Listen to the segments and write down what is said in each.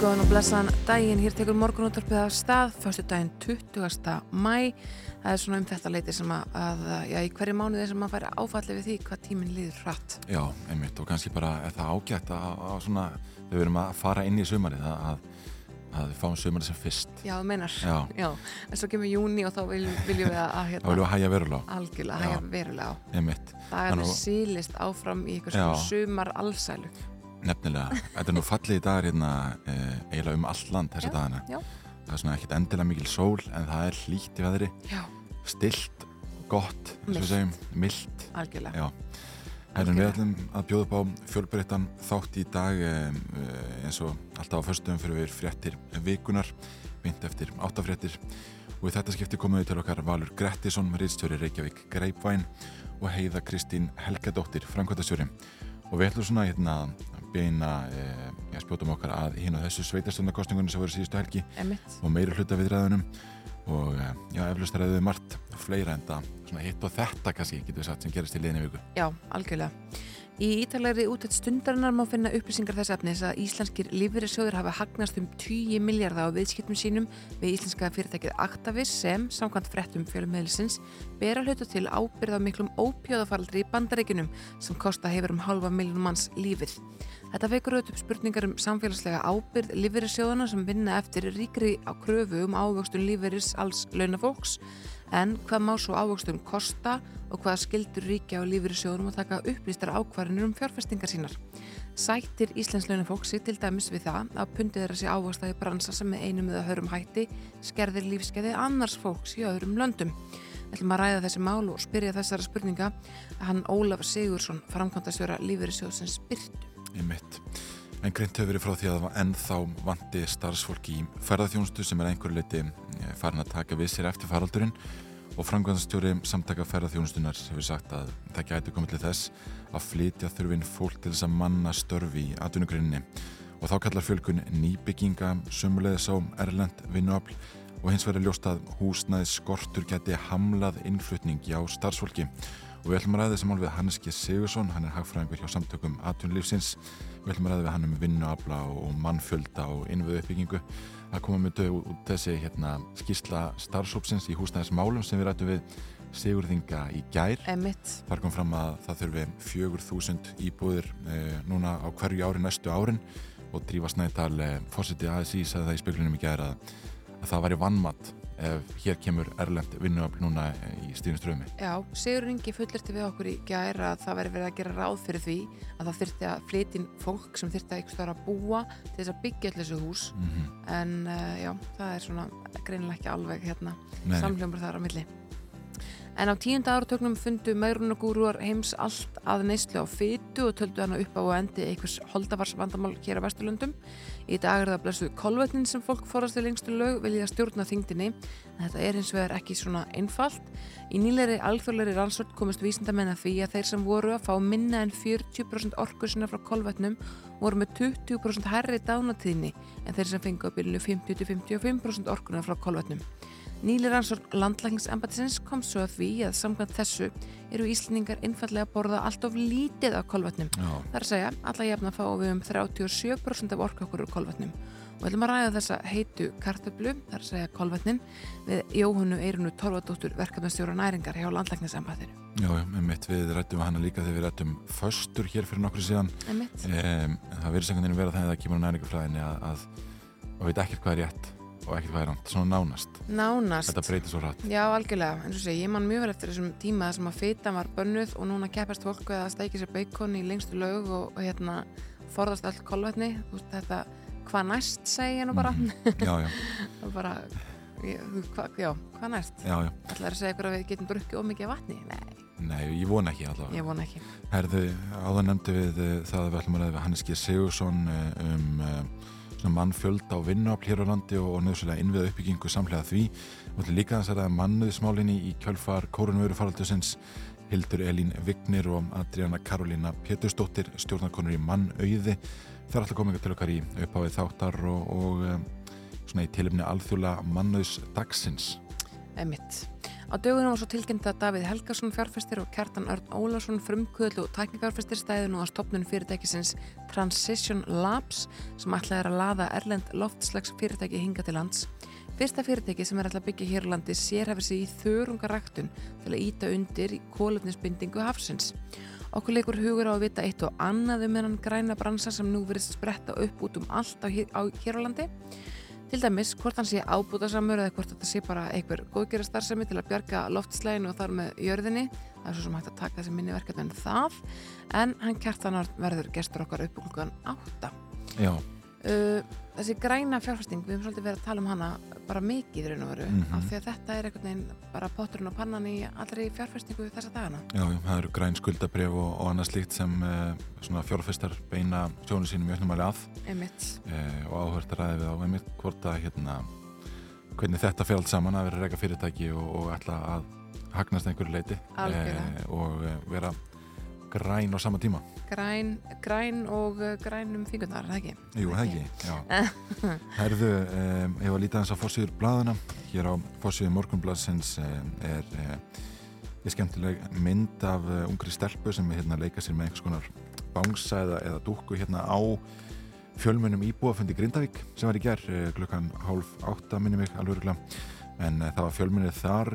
Jögóðan og blessan daginn, hér tekur morgunúttarpið af stað, fyrstu daginn 20. mæ. Það er svona um þetta leiti sem að, að já, í hverju mánuði sem að færa áfalli við því hvað tíminn líður hratt. Já, einmitt og kannski bara er það ágætt að, að svona, við verum að fara inn í sumarið að, að, að við fáum sumarið sem fyrst. Já, meinar. Já. En svo kemur júni og þá viljum, viljum við að, Þá hérna, viljum við hægja verulega á, algjörlega, Já. hægja verulega á. einmitt. Það er sílist áfram í Já. svona sumar allsælu. Nefnilega, þetta er nú fallið í dagar hérna e, eiginlega um allt land þessi dagana. já. Það er svona ekkit endilega mikil sól en það er hlýtt í veðri, Já, stilt, gott, eins og við segjum. Já. Herrum við ætlum að bjóða upp á fjölbreyttan þátt í dag um, eins og alltaf á föstum fyrir við fréttir vikunar, mynd eftir áttafréttir og í þetta skipti komum við til okkar Valur Grettisson, riðstjóri Reykjavík Greipvæn og Heiða Kristín Helgadóttir, framkvæmtastjóri og við ætlum svona hérna að beina eh, spjótum okkar að hinn á þessu sveitarstöndarkostningunni sem voru síðustu helgi Emitt. og meiri hluta við ræðunum og eh, já, eflust ræðuðu margt fleira en það, svona hitt og þetta kannski getur við sagt sem gerist í liðinni viku Já, algjörlega. Í ítalegri útætt stundarinnar má finna upplýsingar þess efnis að íslenskir lífverðisjóður hafa hagnast um 10 miljardar á viðskiptum sínum við íslenska fyrirtækið Actavis sem, samkvæmt frettum fjölumheðlisins, bera hlutu til ábyrð á miklum ópjóðafaldri í bandaríkunum sem kosta hefur um halva miljónum manns lífið. Þetta vekur auðvitað upp spurningar um samfélagslega ábyrð lífverðisjóðana sem vinna eftir ríkri á kröfu um ávöxtun lífverðis alls launafólks En hvað má svo ávöxtum kosta og hvaða skildur ríkja á lífyrirsjóðunum að taka upplýstar ákvarðinur um fjárfestingar sínar? Sættir Íslands launafólk sig til dæmis við það að pundið þeirra sé ávöxtaði bransa sem með einum eða hörum hætti skerðir lífskeiði annars fólks í öðrum löndum. Við ætlum að ræða þessi mál og spyrja þessara spurninga að hann Ólaf Sigursson, framkvæmdastjóra lífyrirsjóðsins Byrtu. Í mitt. En greint hefur verið frá því að ennþá vanti starfsfólki í ferðarþjónustu sem er að einhverju leiti eh, farin að taka við sér eftir faraldurinn. Og framkvæmstjóri samtaka ferðarþjónustunar hefur sagt að það gæti komið til þess að flytja þurfin fólk til þess að manna störfi í atvinnugrinni og þá kallar fjölkun nýbygginga sumulegðis á erlend vinnuafl. Og hins verður ljóst að húsnæði skortur geti hamlað innflutningi á starfsfólki og við ætlum að ræða þessi mál við Hannes G. Sigursson hann er hagfræðingur hjá samtökum atvinnulífsins við ætlum að ræða við hann um vinnuafla og mannfjölda og innviðu uppbyggingu það koma með dög út þessi hérna, skýrsla starfsópsins í húsnæðismálum sem við rættum við Sigurðinga í gær Emitt. þar kom fram að það þurfi 4.000 íbúðir eh, núna á hverju ári næstu árin og Drífa Snædal eh, fórseti ASI sagði það í speklunum í gær að, að það væri vannmatt ef hér kemur erlend vinnuafl núna í stíðnuströmi Já, Sigur Ingi fullirti við okkur í gær að það veri verið að gera ráð fyrir því að það þyrfti að flytja fólk sem þyrfti að ykkur að búa til þess að byggja allir þessu hús. Mm en uh, já, það er svona greinilega ekki alveg hérna samljómar þar á milli En á tíunda áratögnum fundu megrunagúruar heims allt að neyslu á fytu og töldu hana upp á að endi einhvers holdavarsvandamál hér á Vesturlundum. Í dag er það blessuð kolvetnin sem fólk forast til lengstu lög vilja stjórna þingdinni. En þetta er hins vegar ekki svona einfalt. Í nýleiri alþjóðleiri rannsótt komist vísindamenn að því að þeir sem voru að fá minna en 40% orku sinna frá kolvetnum voru með 20% herri dánatíðni en þeir sem fengu á byrjunu 50-55% orkuna frá kolvetnum. Nýli rannsókn landlækningsembatisins kom svo að því að samkvæmt þessu eru Íslandingar einfallega að borða allt of lítið af kolvetnum. Já, Það er að segja, alla jafna fáum við um 37% af orku okkur úr kolvetnum. Og við ætlum að ræða þessa heitu kartöflu, það er að segja kolvetnin, við Jóhannu Eirunu Torfadóttur verkefnastjóra næringar hjá landlækningsembatinu. já, með mitt við rættum hana líka þegar við rættum föstur hér fyrir nokkru síðan um, það verður og ekkert er er ránt, svona nánast. Nánast. þetta breytir svo hratt. Já, algjörlega, eins og sé, ég man mjög vel eftir þessum tíma þar sem að fita var bönnuð og núna keppast fólk að stækja sér beikon í lengstu lög og, og hérna forðast öll kolvetni, veist þetta hvað næst segi ég nú bara. Mhm. já, já, og bara, hva, já, hvað næst? Já, já, ætlaður að segja ykkur að við getum drukkið ómikið af vatni? Nei, nei, ég vona ekki allavega. Ég vona ekki. Herðu, áðan nefndi við uh, það að við ætlum að ræða við Hannes G. Sigursson uh, um svona mannfjölda og vinnuafl hér á landi og, nöðslega innviða uppbyggingu samlega því og ætlum líka að það er mannöðismálinni í kjölfar kórunveru faraldusins Hildur Elín Vignir og Adriana Karolína Pétursdóttir, stjórnarkonur í mannauði. Það er alltaf komið til okkar í uppháðið þáttar og, og um, svona í tilumni alþjóla mannauðs dagsins. Emitt. Á dögunum var svo tilkynnt að Davíð Helgarsson fjárfæstir og Kjartan Örn Ólarsson frumkvöld og tæknifjárfæstir stæði nú á stopnun fyrirtækisins Transition Labs sem ætlaði að laða Erlend loftslags fyrirtæki hinga til lands. Fyrsta fyrirtæki sem er alltaf byggja hér á landi sérhefði sig í þörungaræktun til að íta undir kólöfnisbindingu hafsins. Okkur leikur hugur á að vita eitt og annað um hennan græna bransa sem nú verið spretta upp út um allt á, hér á landi. Til dæmis hvort hann sé ábúta samur eða hvort þetta sé bara einhver góðgjara starfsemi til að bjarga loftslæginu og þar með jörðinni. Það er svo sem hægt að taka þessi minni verkefni en það. En hann kjartanar verður gestur okkar upp klukkan átta. Já, Uh, þessi græna fjárfæsting, við höfum svolítið verið að tala um hana bara mikið raun og veru Mhm. af því að þetta er einhvern veginn bara potturinn og pannan í allri fjárfæstingu þessa dagana. já, það eru græn skuldabref og, og annað slíkt sem uh, svona fjárfestar beina sjónu sínum í auknumæli að Einmitt. uh, og að ræði við á einmitt hvort að hérna hvernig þetta fer allt saman að vera reyka fyrirtæki og, og ætla að hagnast einhverju leiti og vera græn á sama tíma. Græn, græn og uh, græn um fingurnar, það ekki? Jú, það ekki, já. Herðu, um, ég var lítið hans á fórsýður bladuna hér á fórsýður morgunbladsins um, er ég skemmtileg mynd af uh, ungri stelpu sem er hérna að leika sér með einhvers konar bangsa eða, dúkku hérna á fjölmunum íbúafundi Grindavík sem var í gerð uh, klukkan hálf átta minni mig alveg en það var fjölmunir þar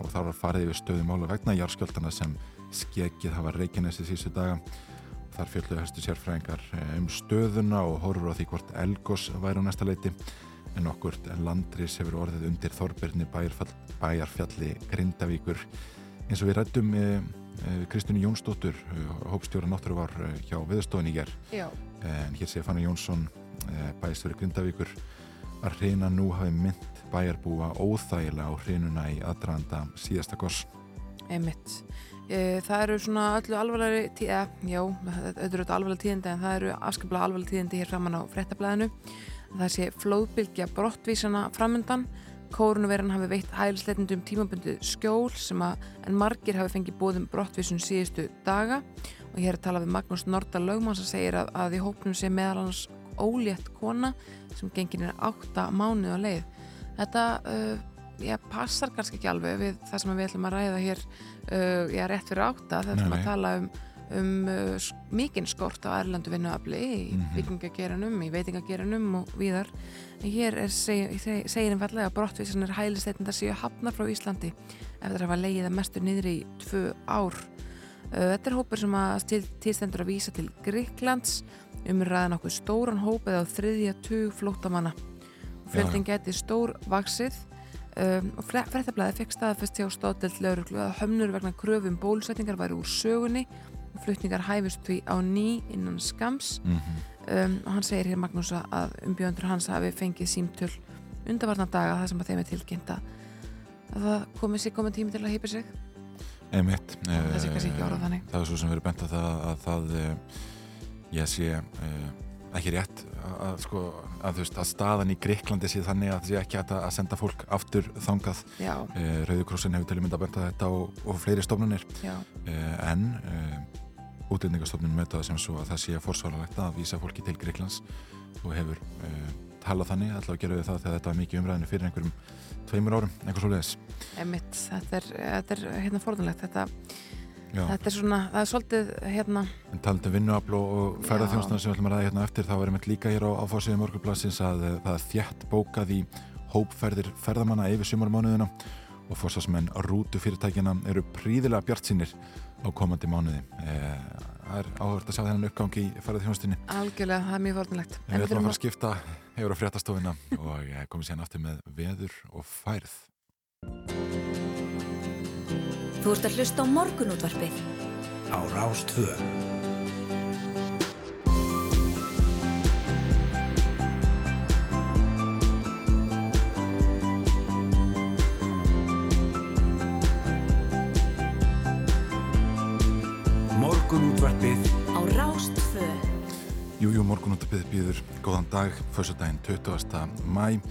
og þar var farið yfir stöðum ála vegna jarðskjáltana sem skekið hafa reikinesi síðustu daga. Þar fjöldu höstu sérfræðingar eh, um stöðuna og horfur á því hvort Elgos væri á næsta leiti. En okkur landris hefur orðið undir Þorbirni bæjarfjalli Grindavíkur. Eins og við rættum eh, eh, Kristján Jónsdóttur hópstjóra náttúru var hjá viðstofan í ger Já. en hér sé Fanny Jónsson bæjarstjóri Grindavíkur að hreina nú hafi mynd bæjarbúa óþægilega á hreinuna í aðdraðanda síðasta goss Einmitt. Það eru svona öllu alvarlegri tí eh, já, þetta eru öllu alvarleg tíðindi en það eru afskaplega alvarleg tíðindi hér framann á fréttablaðinu. Það sé flóðbylgja brottvísana framundan kórunverðan hafi veitt hælisleitundum tímabundið skjól sem að en margir hafi fengið bóðum brottvísun síðustu daga og hér er talað við Magnús Nordal Lögmann sem segir að, að í hópnum sé meðal hans ólétt kona sem gengin er átta mánuð á leið. Þetta uh, já, passar kannski ekki alveg við það sem við ætlum að ræða hér uh, já, rétt fyrir átta þegar við ætlum að tala um, um uh, mikinn skort á erlendu vinnuafli í mm Mhm. byggingageranum, í veitingageranum og víðar. En hér er seg, seg, segir einfallega að brottvísanir hælisleitenda séu hafnar frá Íslandi eftir að hafa leiðið að mestu niður í tvö ár. Uh, Þetta er hópur sem að til, tilstendur að vísa til Gríklands umræðan okkur stóran hóp eða á þriðja tug flóttamanna. Fjöldin geti stór vaksið um, og fréttablaði fekk staðfest hjá stóðdelt lauruglu að hömnur vegna kröfum bólusetningar væri úr sögunni og flutningar hæfust því á ný innan skams mm -hmm. um, og hann segir hér Magnús að umbjöndur hans hafi fengið símtöl undarvarna daga það sem að þeim er tilkynnt að að það komið sér komið tími til að hýpa sig Einmitt. Það sé kannski ekki eh, orðað þannig. Það er svo sem verið bent að það að það eh, ég sé eh, ekki rétt að, að, sko, að, veist, að staðan í Greiklandi sé þannig að það sé ekki að að senda fólk aftur þangað. Já, Eh, Rauðukrossin hefur til að mynda að þetta og, og fleiri stofnunir já, eh, en eh, útlendingastofnunum með það sem svo að það sé forsvaralegt að vísa fólki til Greiklands og hefur talað þannig, alltaf gerðu við það þegar þetta var mikið umræðinu fyrir einhverjum tveimur árum, einhver svo leiðis. emitt þetta er, þetta er hérna forðanlegt þetta, Já. þetta er svona, það er svolítið hérna, En talandi um vinnuafl og, ferðarþjónstuna sem við ætlum að ræða hérna eftir þá er einmitt líka hér á, á fórsíðu morgunplassins að eh, það er þjætt bókað í hópferðir ferðamanna yfir sumarmánuðina og fórsásmenn rútu fyrirtækina eru príðilega bjartsýnir á komandi mánuði. Eh, það er áhört að sjá þennan uppgang í ferðarþjónstinni. algjörlega, það er mjög forðanlegt við ætlum að fara að skipta hefur á fréttastofina og eh, komum Þú ert að hlusta á morgunútvarpið á Rástvö. Morgunútvarpið á Rástfö Jújú, morgunúttabið býður góðan dag, fyrstudaginn 20. mæ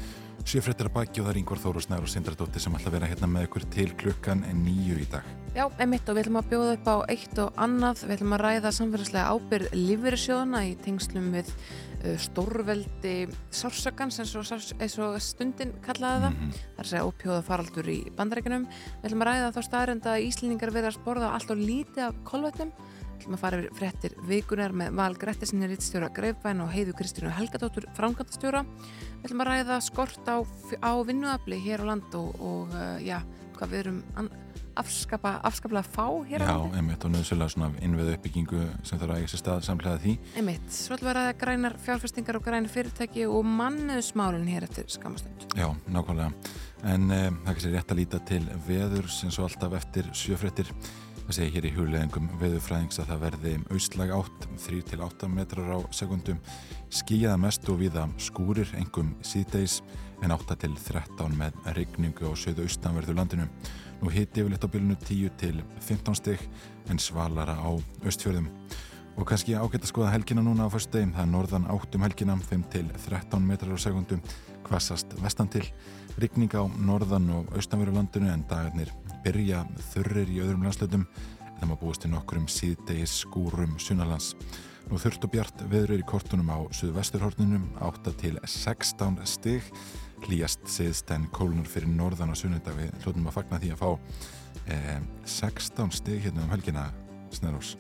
Sjöfrettir að baki og það er Yngvar Þórusnær og Sindradóttir sem ætla að vera hérna með ykkur til klukkan nýju í dag. Já, emitt og við ætlum að bjóða upp á eitt og annað. Við ætlum að ræða samfélagslega ábyrð lífverðisjóðana í tengslum við uh, stórveldi sársökans eins og, eins og stundin kallaði það. Mm -hmm. Það er að segja ópjóða faraldur í bandarækjunum. Við ætlum að ræða þá staðrenda að Íslendingar verða að sporða allt og lítið af kolvetnum ætlum að fara yfir frettir vikunar með Val Grettisinni Rittstjóra Greifbæn og Heiðu Kristínu Helgadóttur Framkvæmstjóra Við ætlum að ræða skort á, á vinnuafli hér á land og, og uh, já, hvað við erum afskapa, afskaplega fá hér á landi. Já, einmitt og nöðsöla svona innveðu uppbyggingu sem þarf að eiga sér stað samlega því. Einmitt, svo ætlum við að ræða grænar fjárfestingar og grænar fyrirtæki og manniðsmálinn hér eftir skamastund. Já, nákvæmlega. En um, það Það segir hér í hugleðingum veðufræðings að það verði austlæg átt 3-8 metrar á sekundum, skíjaða mest og viða skúrir, engum síðdeis en 8-13 með regningu á söðu austanverðu landinu. Nú hiti yfir litt á bylunu 10-15 stygg en svalara á austfjörðum. Og kannski ágætt að skoða helgina núna á fyrstu degum, það er norðan áttum helgina 5-13 metrar á sekundum, hvassast vestan til, regning á norðan og austanverðu landinu en dagarnir byrja þurrir í öðrum landslöldum en það má búist til nokkur um síðdegis skúrum sunnalands. Nú þurft og bjart veður er í kortunum á suðvesturhorninum 8 til 16 stig hlýjast siðst en kólunar fyrir norðan á sunnudag við hljóðum að fagna því að fá eh, 16 stig hérna um helgina Snerós.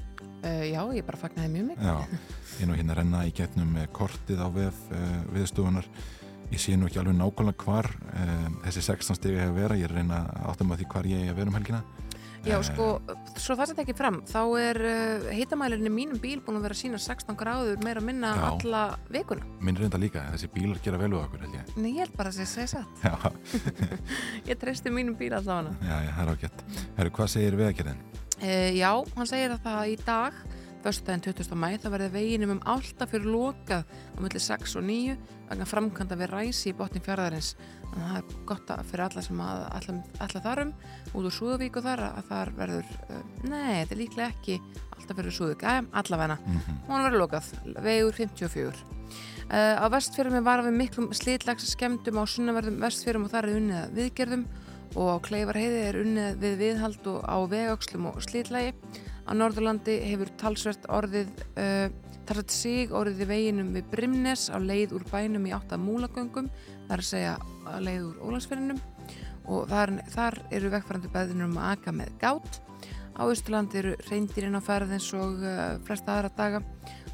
Uh, já, ég bara fagnaði mjög mikið. Já, ég nú hérna renna í getnum kortið á vef uh, viðstofunar ég sé nú ekki alveg nákvæmlega hvar um, þessi 16 stegi hefur verið. Ég er að reyna áttum að því hvar ég er að vera um helgina. Já, sko, svo það sem tekið fram. Þá er uh, eh, hitamælirinn í mínum bíl búin að vera að sína 16 gráður meira að minna Já, alla vikuna. Minn reynda líka, þessi bílar gera vel úr okkur held ég. Nei, ég held bara að það sé satt. Ég treysti mínum bíl allavega. Já, já, það er ágætt. Herru, hvað segir vegagerðin? Uh, já, hann segir að það í dag Föstudaginn 20. mæ það verði veginum um alltaf fyrir lokað á milli 6 og 9 vegna framkvæmda við ræsi í botnin fjörðarins. Þannig að það er gott fyrir alla sem alla þarum út úr Súðavík og þar að þar verður, uh, nei, þetta er líklega ekki alltaf fyrir Súðavík, aðeins allavegna. Mm -hmm. Hún verður lokað, vegur 54. Uh, á vestfjörðum varað við miklum slítlags skemdum á sunnaverðum vestfjörðum og þar er unnið viðgerðum og á Kleifarheiði er unnið við viðhald og á vegauxlum og slítlagi Á Norðurlandi hefur talsvert orðið uh, talsvert sig orðið í veginum við Brimnes á leið úr bænum í átta múlagöngum, það er að segja að leið úr Ólandsferinum og þar, þar eru vekkfærandi beðinur um að aka með gát. Á Östurlandi eru reyndirinn á ferðins og uh, flesta aðra daga.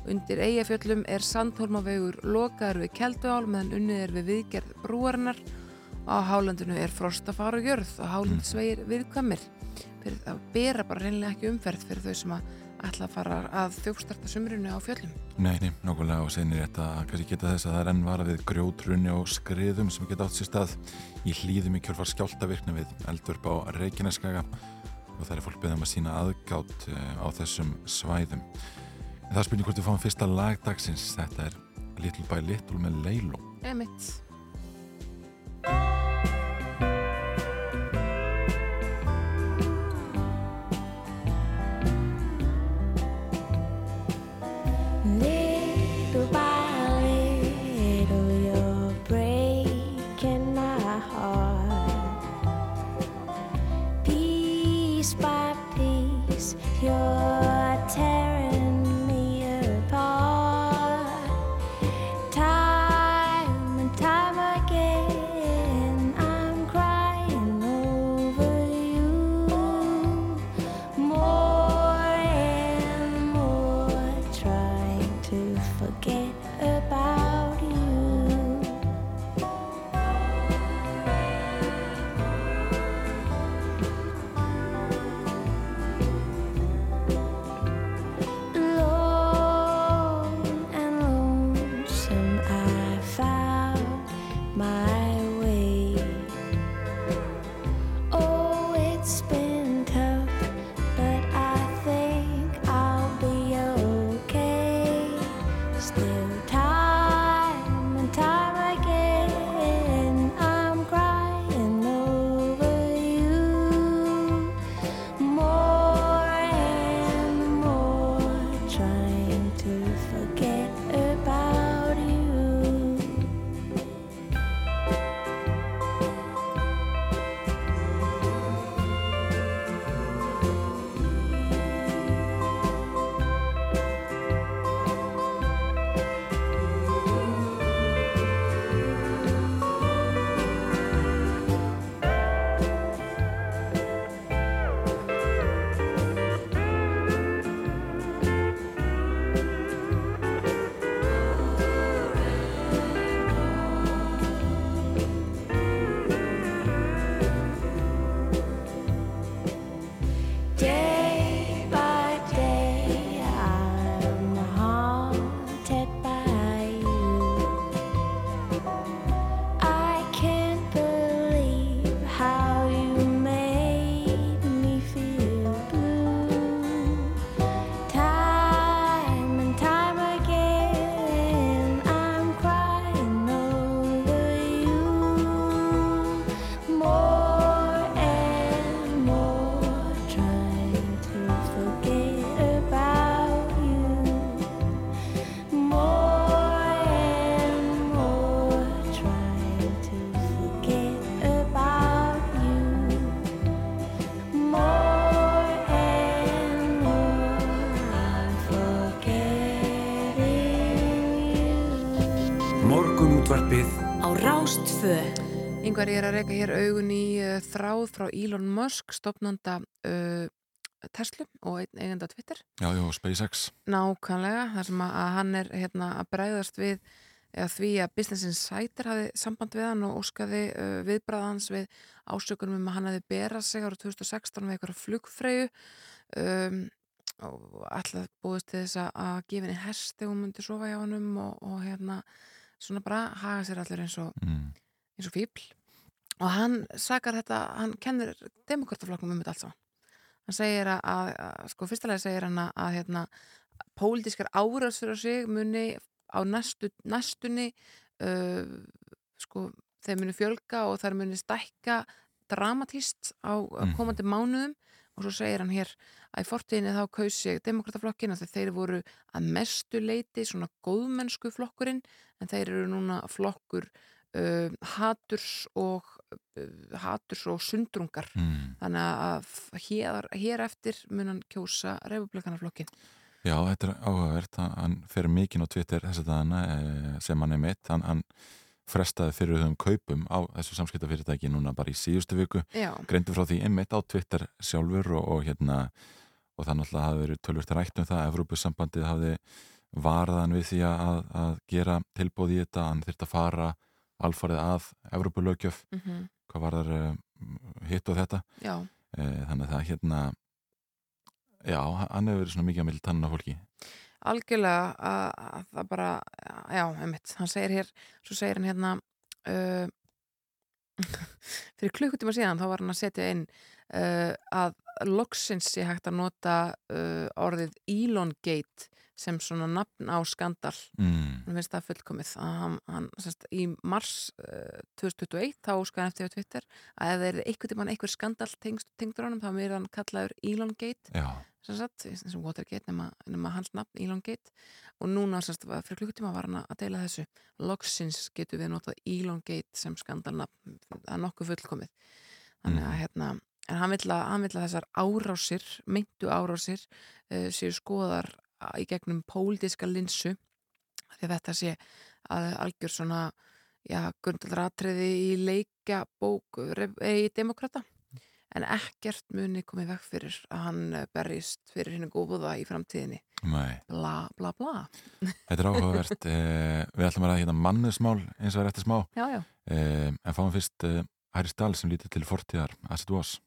Undir Eyjafjöllum er Sandhólmavegur lokaður við Kelduál meðan unnið er við viðgerð brúarinnar. Á Hálandinu er Frostafár og Jörð og Hálandisvegir viðkvæmir fyrir að bera bara reynilega ekki umferð fyrir þau sem að ætla að fara að þjókstarta sumrunu á fjöllum. Nei, nei, nokkulega og senir þetta að kannski geta þess að það er ennvara við grjótrunni og skriðum sem geta átt sér stað í hlýðum í kjörfar skjáltavirkna við eldvörp á Reykjaneskaga og það er fólk beðum að sína aðgátt eh, á þessum svæðum. En það spilnir hvort við fáum fyrsta lagdagsins, þetta er Little by Little með Leilo. Emitt. Yngvar ég er að reyka hér augun í uh, þráð frá Elon Musk, stopnanda uh, Tesla og eigenda Twitter. Já, já, SpaceX. Nákvæmlega, þar sem að, að hann er hérna, að bræðast við eða því að Business Insider hafi samband við hann og óskaði uh, viðbræðans við ásökunum um að hann hafi berað sig ára 2016 með eitthvað flugfreyju um, og alltaf búist til þess að gefa henni hest þegar hún myndi sofa hjá hannum og, og hérna svona bara haga sér allir eins og Mm. eins og fíbl og hann sakar þetta, hann kennir demokrataflokknum um þetta allt saman hann segir að, að, að sko fyrstulega segir hann að, að hérna, pólitískar áras fyrir sig muni á næstu, næstunni uh, sko þeir muni fjölga og þær muni stækka dramatíst á Mhm. komandi mánuðum og svo segir hann hér að í fortíðinni þá kaus sig demokrataflokkin að þeir voru að mestu leiti svona góðmennsku flokkurinn en þeir eru núna flokkur uh, haturs og haturs og sundrungar. Mm. þannig að hér, hér eftir mun hann kjósa republikanaflokkin Já, þetta er áhugavert, hann, hann fer mikinn á Twitter þess að dana eh, sem hann er mitt, hann, hann frestaði fyrir þau kaupum á þessu samskiptafyrirtæki núna bara í síðustu viku, Já, greindi frá því einmitt á Twitter sjálfur og, og hérna og það náttúrulega hafi verið tölvört rætt um það Evrópussambandið hafi varðan við því að, að gera tilbóð í þetta, hann þurft að fara alfarið að Evrópulögjöf mm hvað var þar hitt og þetta. Já, Eh, þannig að það hérna já, hann hefur verið svona mikið að milli tannan á fólki. Algjörlega að, að það bara, já, einmitt hann segir hér, svo segir hann hérna uh, fyrir klukkutíma síðan þá var hann að setja inn uh, að loksins sé hægt að nota uh, orðið Elongate sem svona nafn á skandal. Mm. hann finnst það fullkomið hann, hann sérst, í mars uh, 2021 þá óskaði hann eftir á Twitter að ef það er einhvern tímann einhver skandal tengdur honum þá er hann kallaður Elongate já, sem sagt, eins og Watergate nema, nema hans nafn Elongate og núna sérst, fyrir klukkutíma var hann að deila þessu. Loksins getur við notað Elongate sem skandalnafn, það er nokkuð fullkomið. Þannig að Mhm. hérna en hann vill að, hann vill að þessar árásir meintu árásir uh, séu skoðar í gegnum pólitíska linsu því að þetta sé að algjör svona grundalratriði í leikja bók í demokrata en ekkert muni komið vekk fyrir að hann eh, berjist fyrir henni góða í framtíðinni. Nei. Bla bla bla. Þetta er áhugavert eh, Við ætlum að ræða hérna mannusmál eins og er eftir smá. Já já, eh, en fáum fyrst eh, Hæri Stahl sem lítið til fortíðar As it was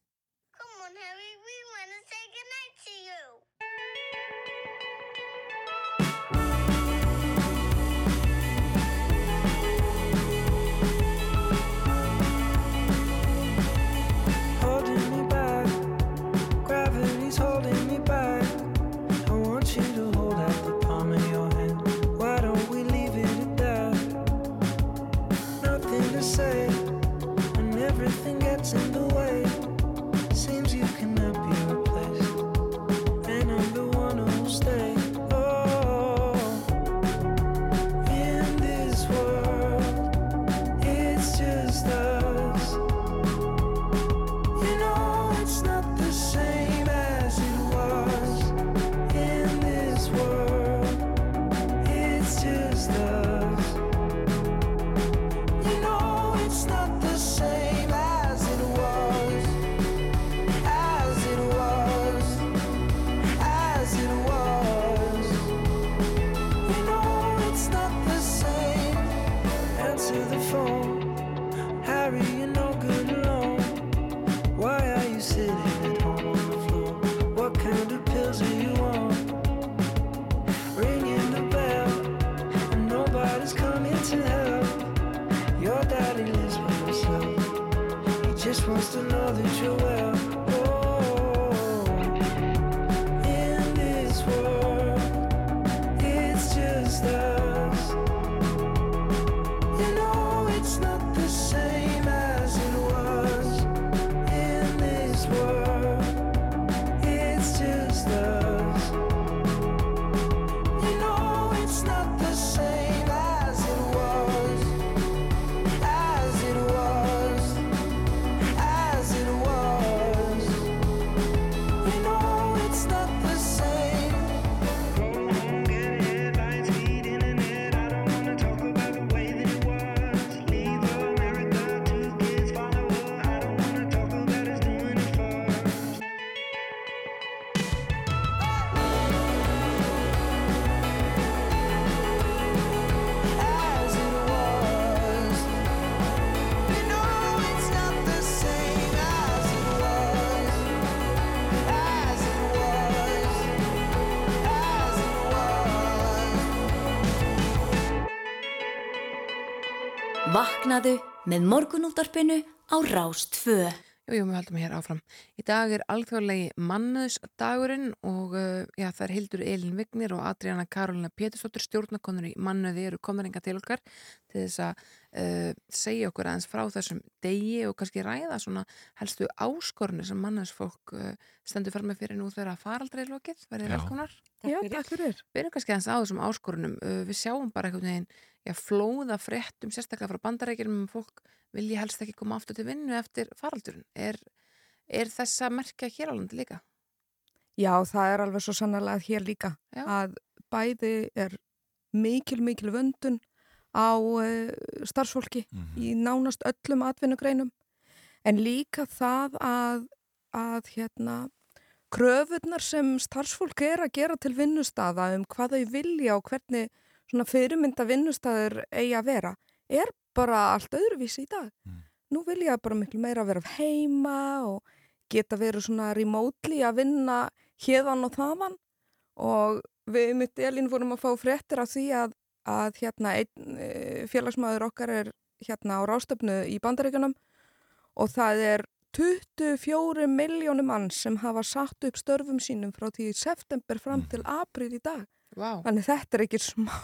Vaknaðu með morgunúldarpinu á Rástfö. Jú, jú, við haldum hér áfram. Í dag er alþjóðlegi mannöðsdagurinn og uh, já, það er Hildur Elin Vignir og Adriana Karolina Pétursdóttir stjórnakonur í mannöði eru komaringa til okkar til þess að uh, segja okkur aðeins frá þessum degi og kannski ræða svona helstu áskorunir sem mannöðsfólk uh, stendur fram með fyrir nú þegar faraldrei lokið. Verðið velkonar. Já, takk fyrir. Við erum kannski aðeins á þessum áskorunum. Uh, við sjáum bara einhvern veginn já, flóða fréttum, sérstaklega frá bandarækjum um fólk vilji helst ekki koma aftur til vinnu eftir faraldurinn. Er, er þessa merkja hér á landi líka? Já, það er alveg svo sannarlega hér líka Já. að bæði er mikil, mikil vöndun á uh, starfsfólki Mhm. í nánast öllum atvinnugreinum en líka það að, að hérna, kröfurnar sem starfsfólk er að gera til vinnustaða um hvað þau vilja og hvernig svona fyrirmynda vinnustaður eigi að vera er bara allt öðruvísi í dag. Mm. Nú vilja bara miklu meira vera heima og geta verið svona remotely að vinna hérðan og þaðan og við mitt Elín vorum að fá fréttir af því að, að hérna einn e, félagsmaður okkar er hérna á rástöfnu í bandaríkunum og það er 24 miljónum mann sem hafa satt upp störfum sínum frá því september fram til april í dag. Vá. Þannig þetta er ekki smá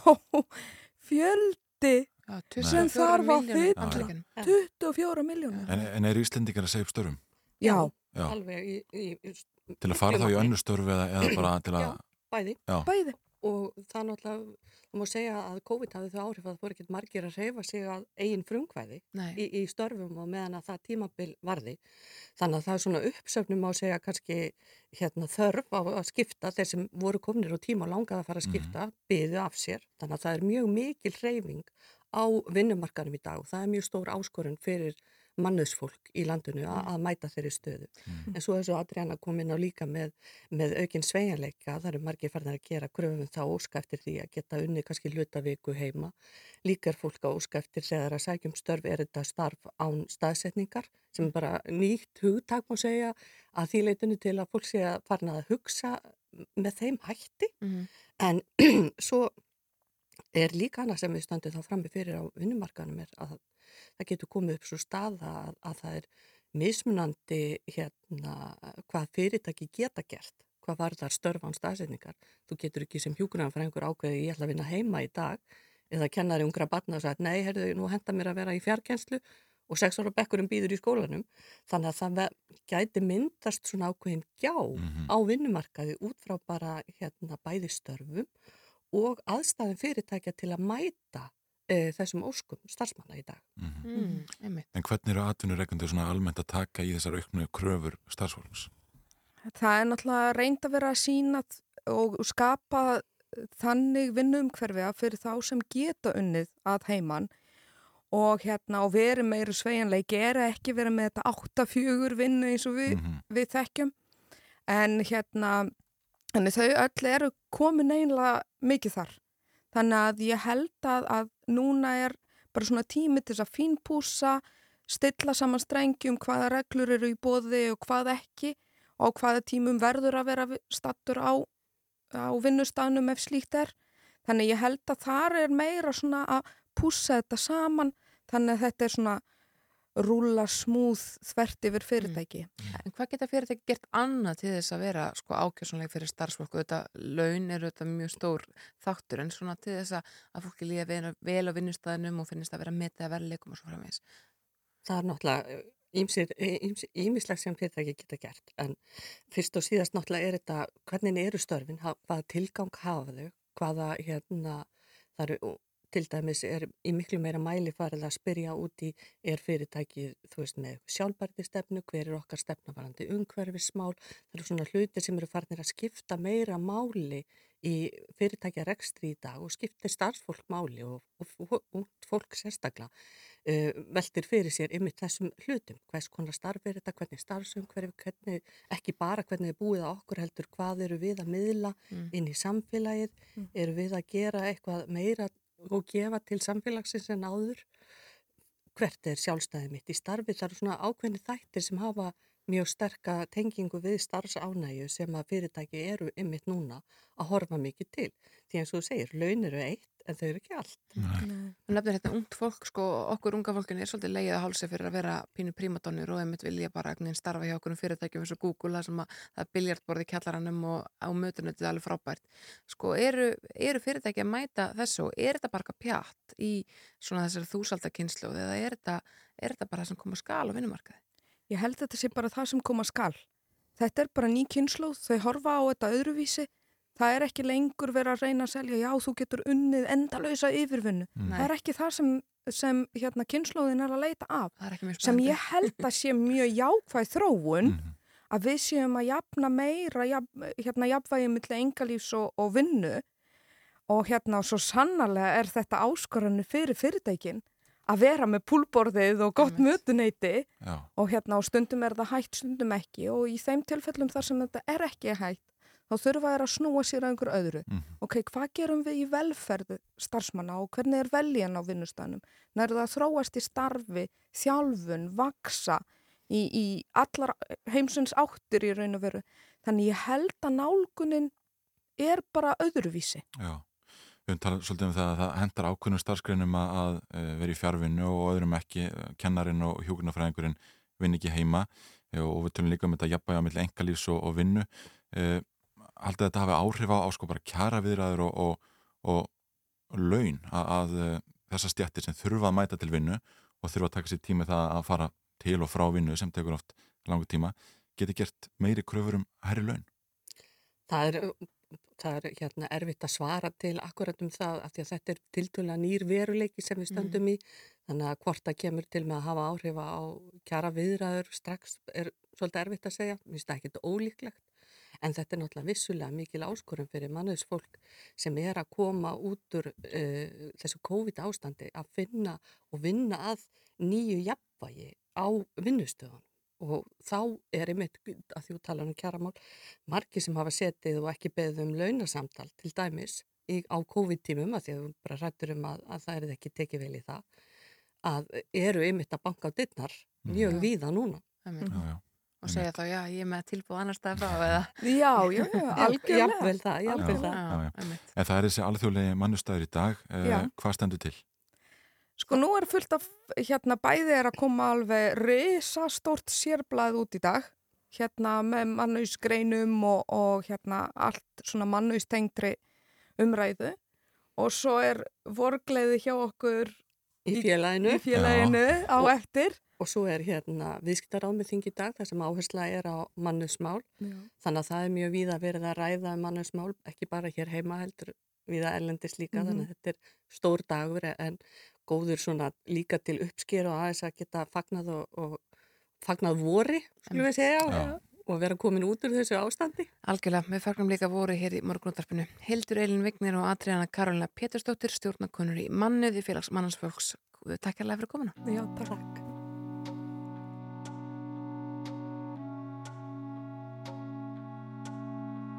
fjöldi Já, Sem 24 þarf á. Bandaríkjunum. 24 miljónum. En, en eru Íslendingar að segja upp störfum? Já, Já. alveg í, í, í Til að fara þá í önnu störfi eða, eða bara til að... Já. bæði bæði. Og það náttúrulega, það má segja að COVID hafði þau áhrif að það voru ekkert margir að reyfa sig að eigin frumkvæði í, í störfum og meðan að það tímabil varði. Þannig að það er svona uppsöfnum á segja kannski hérna, þörf á að skipta þeir sem voru komnir á tíma og langaði að fara að skipta, byðu af sér. Þannig að það er mjög mikil reyfing á vinnumarkanum í dag og það er mjög stór áskorun fyrir mannöðsfólk í landinu að, að mæta þeirri stöðu. En svo svo Adriana kom inn á líka með, með aukinn sveigjanleika, það eru margir farnir að gera kröfum þá óska eftir því að geta unni kannski hlutaviku heima. Líka er fólk að óska eftir þegar að sækjum störf er þetta starf án staðsetningar sem er bara nýtt hugtak má segja að því leitinu til að fólk sé að farna að hugsa með þeim hætti Mhm. en svo er líka annað sem við stöndum þá frammi fyrir á vinnumarkanum er að það getur komið upp svo staða að, að það er mismunandi hérna hvað fyrirtæki geta gert, hvað var þar störfan staðsetningar. Þú getur ekki sem hjúkunar fyrir einhver ákveði ég ætla að vinna heima í dag eða kennari ungra batna og sagði nei, herðu, nú henda mér að vera í fjarkenslu og sex ára bekkurum býður í skólanum. Þannig að það gæti myndast svona ákveðin gjá Mhm. á vinnumarkaði út frá bara hérna bæði störfum og aðstæðum fyrirtækja til að mæta e, þessum óskum starfsmanna í dag. Mhm. Mm, einmitt. En hvernig eru atvinnureikundir svona almennt að taka í þessar auknu kröfur starfsfólks? Það er náttúrulega reynd að vera að sína og skapa þannig vinnumhverfi að fyrir þá sem geta unnið að heiman og hérna og verið meiri sveigjanleiki er ekki verið með þetta 8-4 vinnu eins og við, Mhm. við þekkjum en hérna en þau öll eru komin einlega mikið þar þannig að ég held að, að núna er bara svona tími til þess að fínpúsa stilla saman strengjum hvaða reglur eru í bóði og hvað ekki og hvaða tímum verður að vera stattur á, á vinnustafnum ef slíkt er. Þannig ég held að þar er meira svona að pússa þetta saman þannig að þetta er svona rúla smúð þvert yfir fyrirtæki. En hvað geta fyrirtæki gert annað til þess að vera sko, ákjössanlega fyrir starfsfólk og þetta laun eru þetta mjög stór þáttur en svona til þess að, að fólki líða vel, á vinnustæðinum og finnist að vera metið að verðleikum og svo framvegis. Það er náttúrulega ímislegt sem fyrirtæki geta gert en fyrst og síðast náttúrulega er þetta hvernig eru störfin, hvaða tilgang hafa þau, hvaða hérna það eru til dæmis er í miklu meira mæli farið að spyrja út í er fyrirtækið, þú veist, með sjálfbærti stefnu, hver er okkar stefnavarandi umhverfismál, það eru svona hlutir sem eru farinir að skipta meira máli í fyrirtækja rekstri í dag og skiptir starfsfólk máli og, og, og, fólk sérstaklega uh, veltir fyrir sér yfir þessum hlutum, hvers konar starf er þetta, hvernig starfsum, hvernig, ekki bara hvernig er búið að okkur heldur, hvað eru við að miðla inn í samfélagið, eru við að gera eitthvað meira og gefa til samfélagsins en áður, hvert er sjálfstæðið mitt í starfi, það eru svona ákveðni þættir sem hafa mjög sterka tengingu við starfsánægju sem að fyrirtæki eru ymmit núna að horfa mikið til. Því eins og þú segir, laun eru eitt en þau eru ekki allt. Þú nefnir þetta ungt fólk, sko, okkur unga fólkinu er svolítið leið að hálsa fyrir að vera pínu prímadonnur og einmitt vilja bara egnin starfa hjá okkur um fyrirtækjum eins og Google, það sem að það er biljartborði í kjallaranum og á mötunötið alveg frábært. Sko, eru, eru fyrirtæki að mæta þessu er þetta bara pjatt í svona þessari þúsaldakynslu eða er þetta, er þetta bara það sem koma skal á vinnumarkaði? Ég held að þetta sé bara það sem koma skal. Þetta er bara ný kynnslóð, þau horfa á þetta öðruvísi. Það er ekki lengur verið að reyna að selja, já þú getur unnið endalösa yfirvinnu. Það er ekki það sem, sem hérna, kynnslóðin er að leita af. Sem ég held að sé mjög jákvæð þróun Mhm. að við séum að jafna meira jafn, hérna, jafnvægi millir engalífs og, og vinnu og hérna svo sannarlega er þetta áskoranu fyrir fyrirtækin að vera með púlborðið og gott mötuneyti og hérna og stundum er það hægt, stundum ekki og í þeim tilfellum þar sem þetta er ekki hægt þá þurfa þær að snúa sér að einhver öðru. Mhm. Ok, hvað gerum við í velferðu starfsmanna og hvernig er veljan á vinnustanum? Nær það að þróast í starfi, þjálfun, vaksa í, í allar heimsins áttir í raun og veru. Þannig ég held að nálgunin er bara öðruvísi. já. Við talað svolítið um það að það hendar ákveðnum starfsgreinum að, að eh, vera í fjárvinnu og öðrum ekki, kennarinn og hjúkurnafræðingurinn vinn ekki heima eh, og við tölum líka um þetta jafnvægi á milli engalífs og, og vinnu. Eh, Haldið þetta hafi áhrif á, á sko bara kjara viðræður og, og, og, laun að, að þessar stjættir sem þurfa að mæta til vinnu og þurfa að taka sér tími það að fara til og frá vinnu sem tekur oft langu tíma geti gert meiri kröfur um herri laun. Það er, það er hérna, erfitt að svara til akkurat um það af því að þetta er tiltöla nýr veruleiki sem við stöndum í. Þannig að hvort það kemur til með að hafa áhrifa á kjara viðræður strax er svolítið erfitt að segja, mér finnst það ekkert ólíklegt. En þetta er náttúrulega vissulega mikil áskorun fyrir mannuðsfólk sem er að koma út úr uh, þessu COVID ástandi að finna og vinna að nýju jafnvægi á vinnustöðun og þá er einmitt að því að tala um kjaramál margir sem hafa setið og ekki beðið um launasamtal til dæmis í, á COVID-tímum að því að við bara rættur um að, að það er ekki tekið vel í það að eru einmitt að banka á dittnar mjög Já. víða núna. Einmitt. Já, já. Og segja þá, já, ég er með tilbúð annar stað frá eða... Já, já, algjörlega. Jafnvel það, jafnvel Já. það. Já. En það er þessi alþjóðlegi mannustæður í dag. Uh, hvað stendur til? Sko nú er fullt af, hérna bæði er að koma alveg risastórt sérblað út í dag, hérna með mannauðsgreinum og, og hérna allt svona mannauðstengtri umræðu. Og svo er vorgleiði hjá okkur Í félaginu. í félaginu á Og- eftir. og svo er hérna viðskiptaráð með þing í dag þar sem áhersla er á mannusmál þannig að það er mjög víða verið að ræða um mannusmál, ekki bara hér heima heldur víða erlendis líka, Mhm. þannig að þetta er stór dagur en góður svona líka til uppsker og aðeins að geta fagnað og, og fagnað vori, skulum við segja, Já. og, vera komin út úr þessu ástandi. Algjörlega, við fagnum líka voru hér í morgunúndarpinu. Hildur Eilin Vignir og Adriana Karolina Pétursdóttir, stjórnakonur í Mannuð í félags mannansfólks. Takk hérlega fyrir komuna. Já, takk.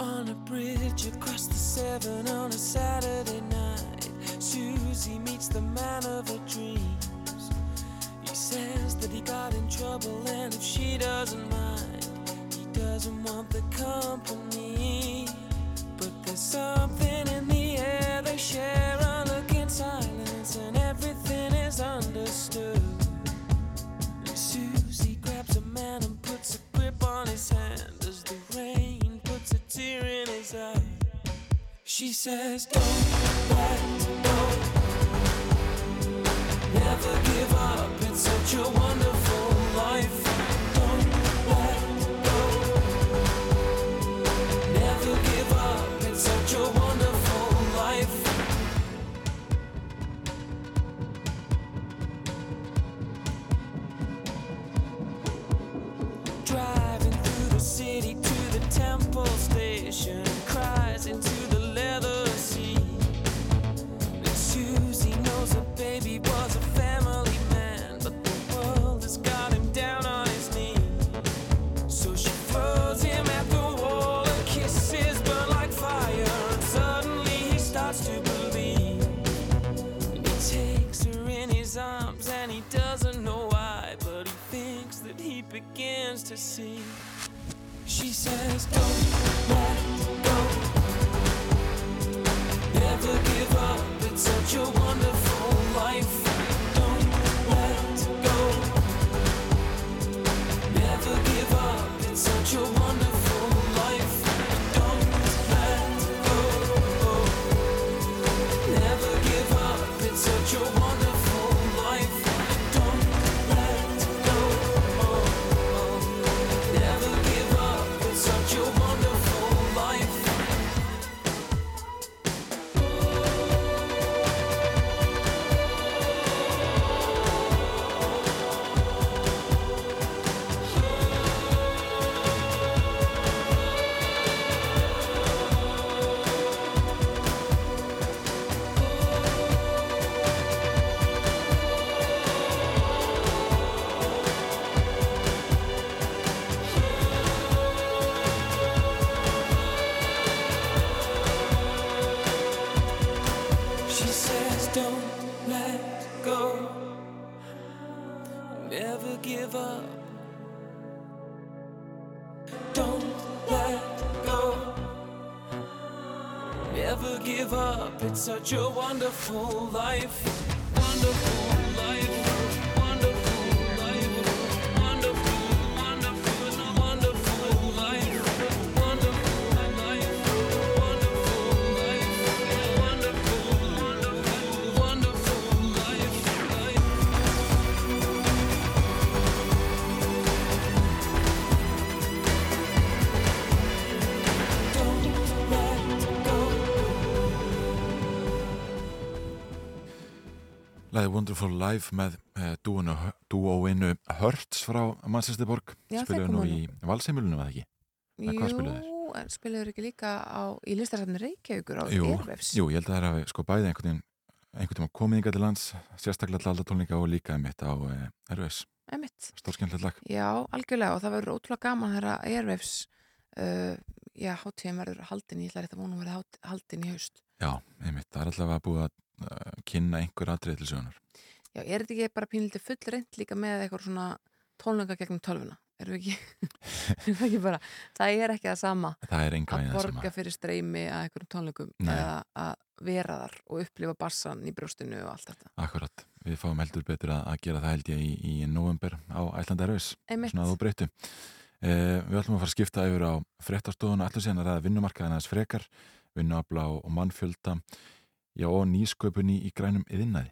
On a bridge across the Severn on a Saturday night, Susie meets the man of her dreams. He says that he got in trouble, and if she doesn't mind, he doesn't want the company. But there's something in the air they share a look in silence, and everything is understood. And Susie grabs a man and puts a grip on his hand as the rain puts a tear in his eye. She says, Don't let go. Never give up. It's such a wonderful life. Don't let go. Never give up. It's such a wonderful life. Driving through the city to the temple station, cries into begins to. She says, Don't Never give up. It's such a wonderful life. Wonderful Læði Wonderful Life með uh, dúóinu Hurts frá Manchesterborg spiluðu nú í valseimilunum eða ekki? Jú, en spiluður ekki líka á, í listasafni Reykjavíkur á Airwaves jú, ég held að það er að sko bæði einhvern tíma komið ykkar til lands sérstaklega til alltaf tónleika og líka mitt á Airwaves, Einmitt. stórskemmtilegt lag Já, algjörlega og það verður ótrúlega gaman þegar Airwaves uh, já, hátíðin verður haldin, ég ætla að að verða hát- haldin í haust. Já, einmitt, það er alltaf að búið að kynna einhver atrið til sögunar Já, er þetta ekki bara pínlítið full reynd líka með eitthvað svona tónleika gegnum tölvuna? Erum við ekki, er það ekki bara, það er ekki það sama Það að borga fyrir streymi að einhverjum tónleikum Nei. eða að vera þar og upplifa bassan í brjóstinu og allt þetta. Akkurat, við fáum heldur betur að, að gera það held ég í, í november á Einmitt. svona að þú breytu eh, Við ætlum að fara að skipta yfir á fréttastofun og ætlum síðan að ræða vinnumarkaðan aðeins frekar vinnuafla og, og mannfjölda já og nýsköpunni í grænum yðinnaði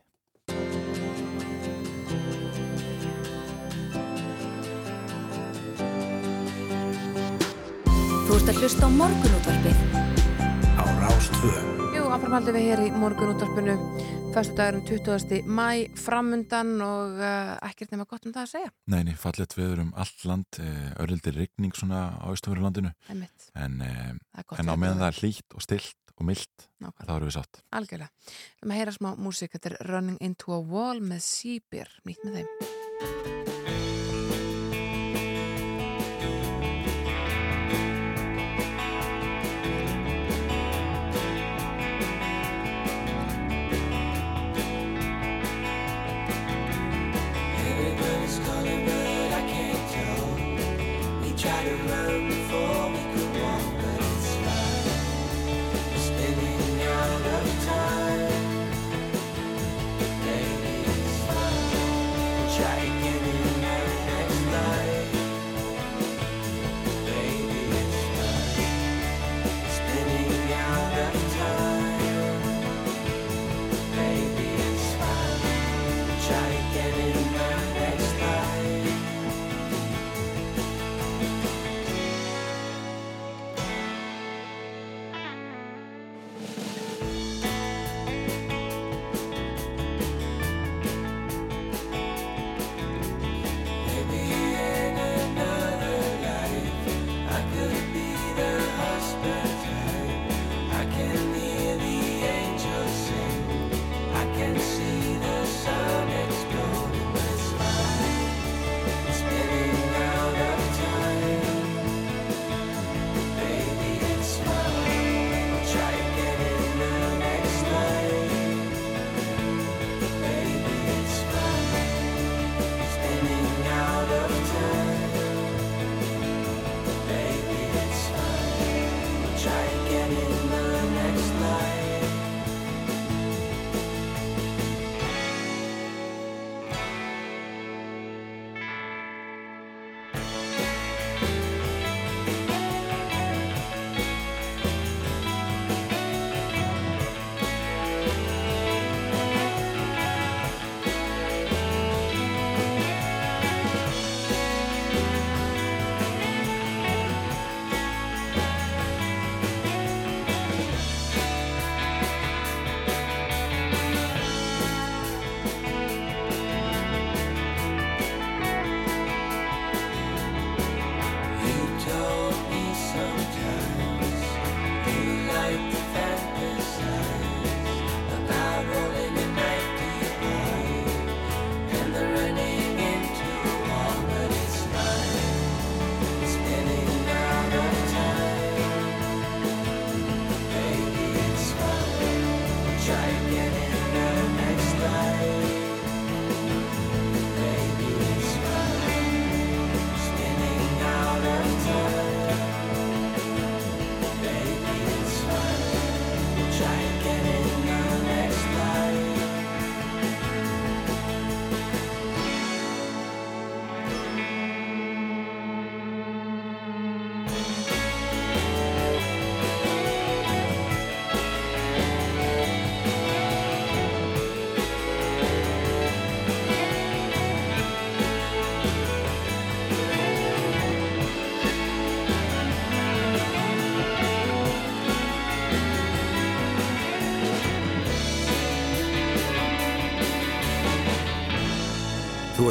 Þú ert að hlusta á morgunútvarpið á Rástvö. Jú, áframhaldum við hér í morgun útvarpinu Föstudagurinn 20. mæ framundan og uh, ekkert nema gott um það að segja. Neini, fallet veður um allt land eh, örlildir rigning svona á austurveru landinu Einmitt. en, gott en á meðan það er hlýtt og stilt og Nákvæmlega. þá erum við sátt Algjörlega. Við erum að heyra smá músík, þetta er Running Into a Wall með Sýbir, nýtt með þeim.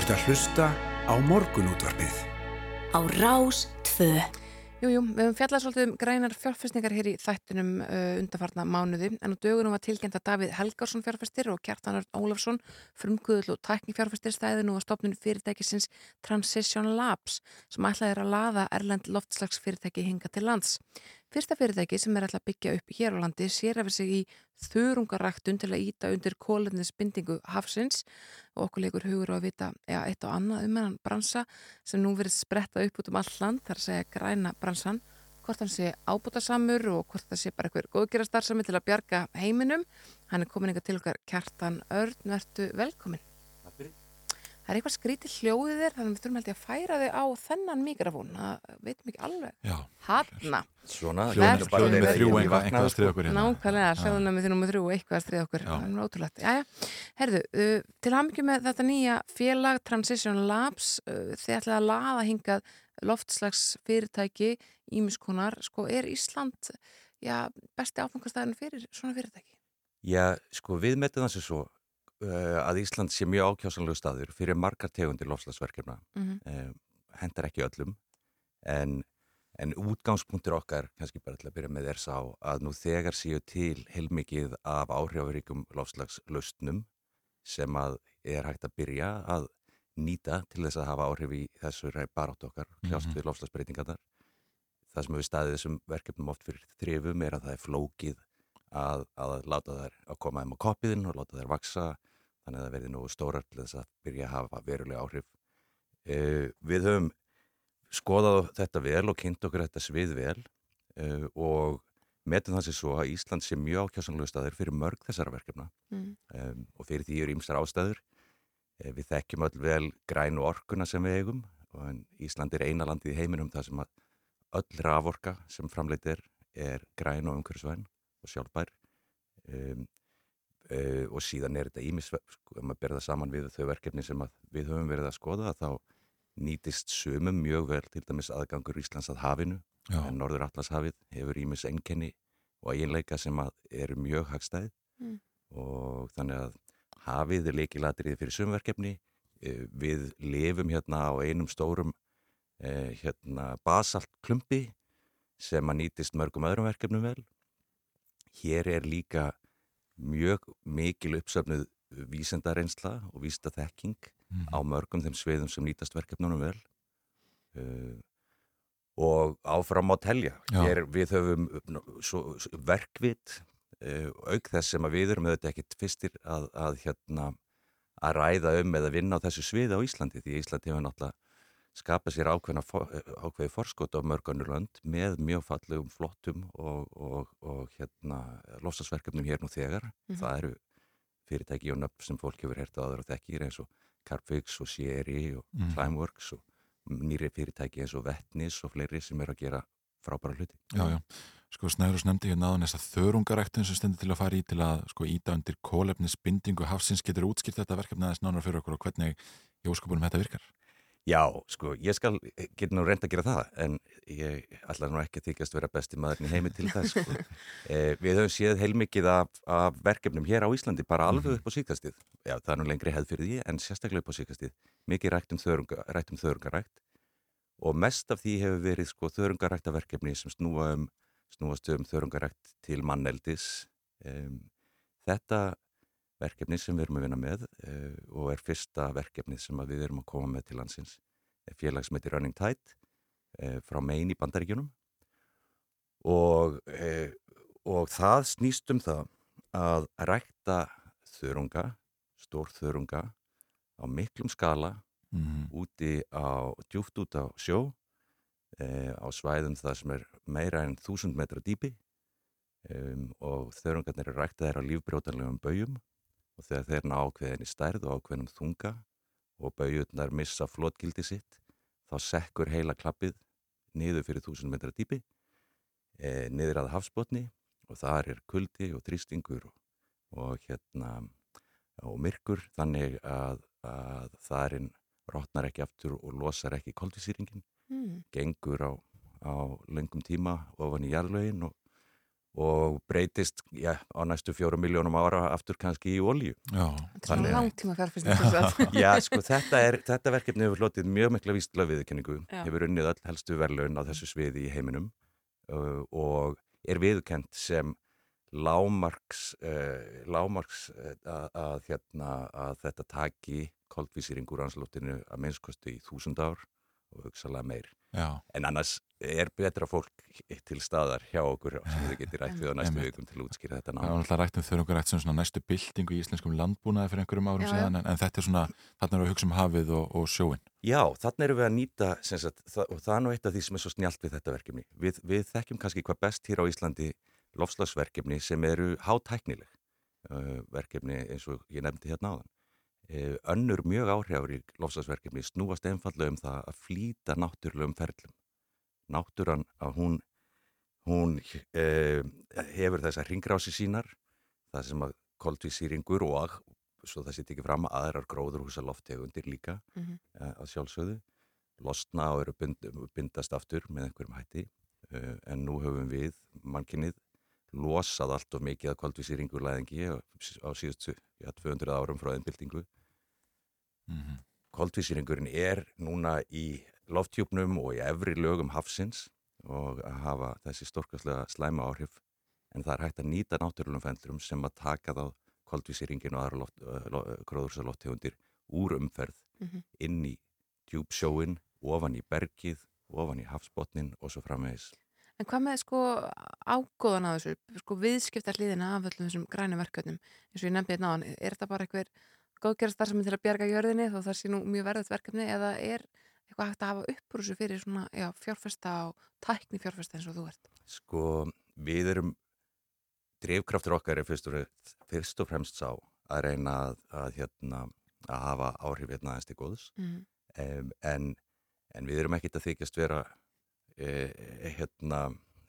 Ert að hlusta á morgunútvarpið. Á Rás 2. Jú, jú, við höfum fjallað svolítið um grænar fjárfestingar hér í þættunum uh, undarfarna mánuði en á dögunum var tilkynnt að Davíð Helgarsson fjárfestir og Kjartanar Ólafsson frumguðul og tækni fjárfestir stæði nú á stopnun fyrirtækisins Transition Labs sem ætlaði að laða Erlend loftslags fyrirtæki hinga til lands. Fyrsta fyrirtæki sem er alltaf byggja upp hér á landi sér eftir sig í þurungaræktun til að íta undir kólennisbindingu hafsins og okkur leikur hugur á að vita ja, eitt og annað um hennan bransa sem nú verið spretta upp út um all land þar að segja græna bransan hvort hann sé ábútasamur og hvort það sé bara eitthvað góðgerastarðsami til að bjarga heiminum. Hann er komin eitthvað til okkar Kjartan Örn, vertu velkomin. Það er eitthvað skrítið hljóðið þér þannig að við þurfum held ég að færa þig á þennan mikrofón. Það veitum ekki alveg. Já, Hanna, er hljóðum við þegar þrjú eitthvað- að stríða sko. okkur hérna. nákvæmlega Já. hljóðunum við þurfum með þrjú eitthvað að stríða okkur. Það er ótrúlegt. Herðu, uh, til hafmyggjum með þetta nýja félag Transition Labs uh, þið ætlaði að laða hingað loftslags fyrirtæki ímiskonar, sko, er Ísland já, besti áfengastæðin fyrir svona fyrirtæki? Já, sko, við metum það sem svo að Ísland sé mjög ákjásanlegu staður fyrir margar tegundir lofslagsverkefna. Mm Uh, hendar ekki öllum, en, en útgangspunktur okkar, kannski bara til að byrja með er sá, að nú þegar séu til heilmikið af áhrifaríkum lofslagslaustnum sem að er hægt að byrja að nýta til þess að hafa áhrif í þessu barátt okkar, kljást Mhm. við lofslagsbreytingarnar. Það sem við staðið þessum verkefnum oft fyrir þrifum er að það er flókið að, að láta þær að koma þeim á koppiðin og láta þær vaksa þannig að það verði nú stórar til þess að byrja að hafa verulega áhrif. Uh, við höfum skoðað þetta vel og kynnt okkur þetta svið vel uh, og metum það sér svo að Ísland sé mjög ákjásanlegu staður fyrir mörg þessara verkefna Mm. um, og fyrir því eru ímsar ástæður. Uh, við þekkjum öll vel grænu orkuna sem við eigum og Ísland er eina landið í heiminum þar sem öll raforka sem framleitt er er græn og umhverfisvæn og sjálfbær. Um, uh, og síðan er þetta ímis, sko, ef maður berða saman við þau verkefni sem að við höfum verið að skoða þá nýtist sumum mjög vel til dæmis aðgangur Íslands að hafinu. Já, en Norður Atlanshafið hefur ímis enkenni og eiginleika sem að eru mjög hagstæð. Mm. og þannig að hafið er leikilatriði fyrir sumverkefni Eh, við lifum hérna á einum stórum eh, hérna basaltklumpi sem að nýtist mörgum öðrum verkefnum vel hér er líka mjög mikil uppsöfnuð vísendareynsla og vísta þekking Mhm. á mörgum þeim sviðum sem nýtast verkefnunum vel uh, og áfram á telja. Hér við höfum verkvit uh, auk þess sem við erum auðvitað ekkit fyrstir að, að hérna að ræða um eða vinna á þessu sviði á Íslandi því Íslandi hefur náttúrulega skapað sér ákveðna, ákveði forskot á mörgunur lönd með mjög fallegum flottum og, og, og hérna lofstafsverkefnum hér nú þegar. Mhm. Það eru fyrirtæki og nöfn sem fólk hefur hert áður og þekkir eins og Carpfix og Sherry og Mhm. Climeworks og nýri fyrirtæki eins og Vettnis og fleiri sem eru að gera frábæra hluti. já, já. Sko Snærus nefndi hérna aðan þess að þörungaræktun sem stendur til að fara í til að sko íta undir kólefnisbindingu hafsins getur útskilt þetta verkefni aðeins nánar fyrir okkur og hvernig í óskopunum þetta virkar. Já, sko, ég skal, get nú reynd að gera það, en ég ætla nú ekki að þykjast vera besti maðurinn í heimi til það, sko. eh, við höfum séð heilmikið af, af verkefnum hér á Íslandi, bara alveg upp á síkastið. Já, það er nú lengri hefð fyrir því, en sérstaklega upp á síkastið. Mikið rætt um, þörunga, rætt um þörungarækt og mest af því hefur verið, sko, þörungaræktaverkefni sem snúa um, snúast um þörungarækt til manneldis. Um, þetta verkefni sem við erum að vinna með uh, og er fyrsta verkefni sem við erum að koma með til landsins er félag sem heitir Running Tide uh, frá Maine í Bandaríkjunum og, uh, og það snýst um það að rækta þörunga, stór þörunga á miklum skala Mm. úti á, djúft út á sjó uh, á svæðum það sem er meira en þúsund metra dýpi um, og þörungarnir eru ræktaðir á lífbrjótanlegum baujum og þegar þeir ná ákveðin í stærð og ákveðinum þunga og baujurnar missa flotgildi sitt þá sekkur heila klappið niður fyrir þúsund metra dýpi e, niður að hafsbotni og þar er kuldi og þrýstingur og, og hérna og myrkur þannig að, að þarinn rotnar ekki aftur og losar ekki koldvísýringin Mm. gengur á, á lengum tíma ofan í jarðlögin og, og breytist já, á næstu fjórum miljónum ára aftur kannski í olju. Já, Þetta er langtíma fjárfæsting Já, sko, þetta, er, þetta verkefni hefur hlotið mjög mikla vísla viðurkenningu, Já. hefur unnið öll helstu verðlaun á þessu sviði í heiminum uh, og er viðurkent sem lámarks, uh, lámarks uh, að, að, hérna, að þetta taki koldvísýringur anslóttinu að minnskostu í þúsund ár og hugsalega meir. Já, En annars er betra fólk til staðar hjá okkur sem þið getur rætt við á næstu vikum til að útskýra þetta það ná. var náttúrulega rætt um þau rætt sem svona næstu byltingu í íslenskum landbúnaði fyrir einhverjum árum Já, síðan en, en þetta er svona, þarna erum við að hugsa um hafið og, og sjóin. Já, þannig erum við að nýta sagt, það, og það er nú eitt af því sem er svo snjált við þetta verkefni. Við, við þekkjum kannski hvað best hér á Íslandi lofslagsverkefni sem eru hátæknileg uh, verkefni eins og ég nefndi hérna áðan. Uh, önnur mjög áhrjári lofslagsverkefni snúast einfallega um það að flýta náttúrulegum ferlum. Náttúran að hún, hún uh, hefur þessar ringrási sínar, það sem að koldvísýringur og svo það sitt ekki fram aðrar gróðurhúsa lofttegundir líka Mhm. uh, að sjálfsögðu losna og eru bind, bindast aftur með einhverjum hætti uh, en nú höfum við mannkinnið losað allt og mikið að koldvísýringulæðingi á, á síðustu ja, 200 árum frá einbildingu Mm koldvísýringurinn er núna í lofthjúpnum og í efri lögum hafsins og að hafa þessi stórkastlega slæma áhrif en það er hægt að nýta náttúrulegum fendlum sem að taka þá koldvísýringin og aðra loft, lo, gróðursaloftegundir úr umferð Mhm. inn í djúpsjóin, ofan í bergið, ofan í hafsbotnin og svo framvegis. En hvað með sko ágóðan á þessu, sko viðskipta hliðina af öllum þessum grænu verkefnum, eins og ég nefndi hérna á hann, er þetta bara einhver góðgerastar sem er til að bjarga jörðinni þó það sé nú mjög verðið verkefni eða er eitthvað hægt að hafa uppur þessu fyrir svona, já, fjárfesta og tækni fjárfesta eins og þú ert? Sko, við erum, drifkraftur okkar er fyrst og, fyrst og fremst sá að reyna að, að, hérna, að hafa áhrif hérna aðeins til góðs. Mm. um, en, en við erum ekkit að þykjast vera eh, hérna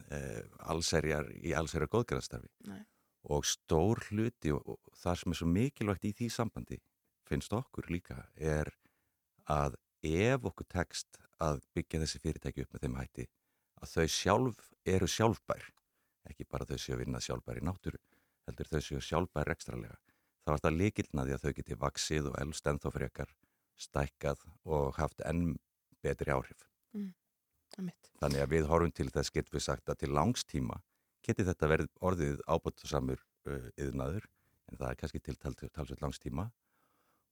eh, allserjar í allserjar góðgerðastarfi Nei. Og stór hluti og, það sem er svo mikilvægt í því sambandi finnst okkur líka er að ef okkur tekst að byggja þessi fyrirtæki upp með þeim hætti að þau sjálf eru sjálfbær ekki bara þau séu að vinna sjálfbær í náttúru heldur þau séu sjálfbær ekstralega þá er það líkilnaði að þau geti vaksið og elst ennþá frekar stækkað og haft enn betri áhrif. Einmitt. Þannig að við horfum til þess getum við sagt að til langstíma geti þetta verið orðið ábúttusamur uh, yðnaður en það er kannski til talsveit langstíma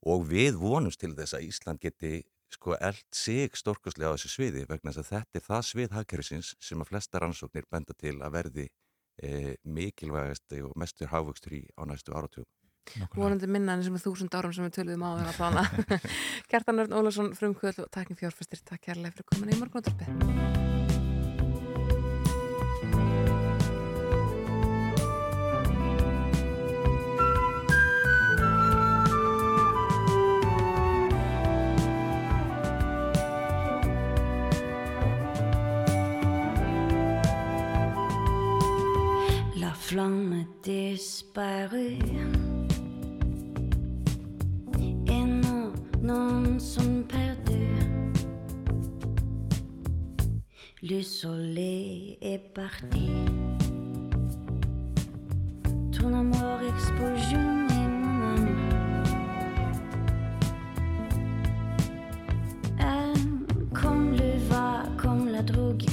og við vonumst til þess að Ísland geti sko eld sig stórkoslega á þessu sviði vegna þess að þetta er það svið hagkerfisins sem að flesta rannsóknir benda til að verði eh, mikilvægasti og mestur hávöxtur í á næstu áratugum. Vonandi minna enn sem er þúsund árum sem við töluðum á þeirra plana. Kjartan Örn Ólafsson, frumkvöld og takkin fjárfestir, takk kærlega fyrir komin í morgunóttarpið. Flamme disparut Et non, non sont perdus. Le soleil est parti. Ton amour explosion et mon âme Elle, Comme le va, comme la drogue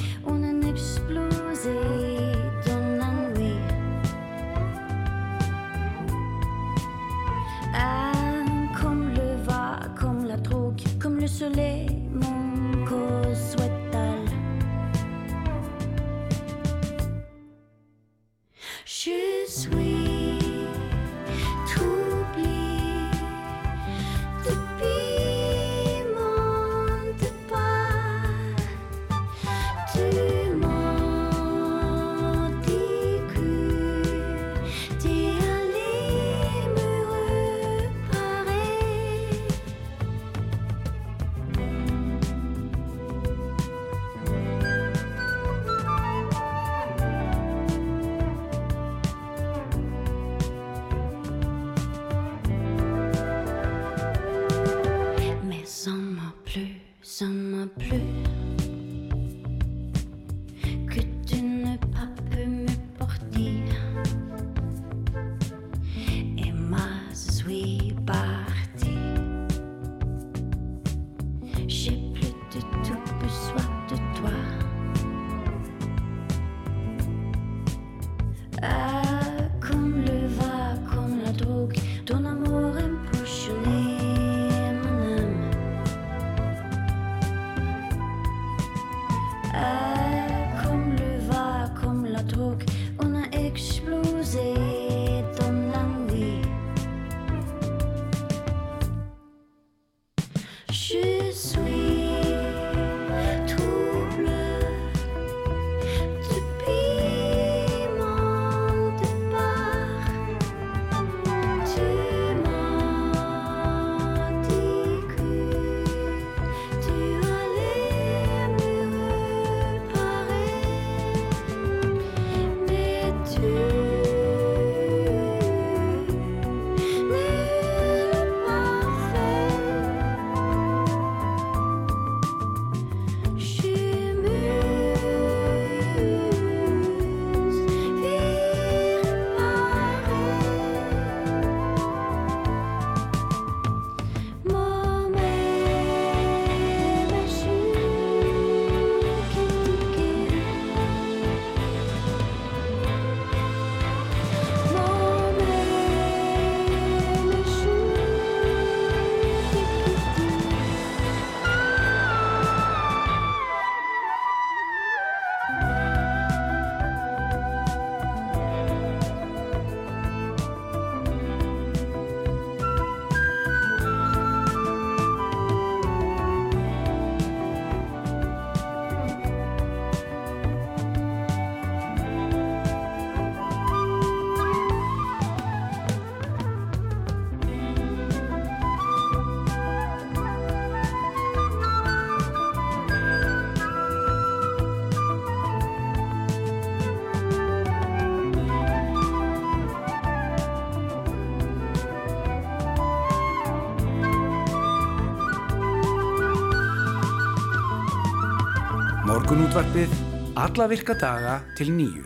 Morgunútvarpið alla virka daga til nýju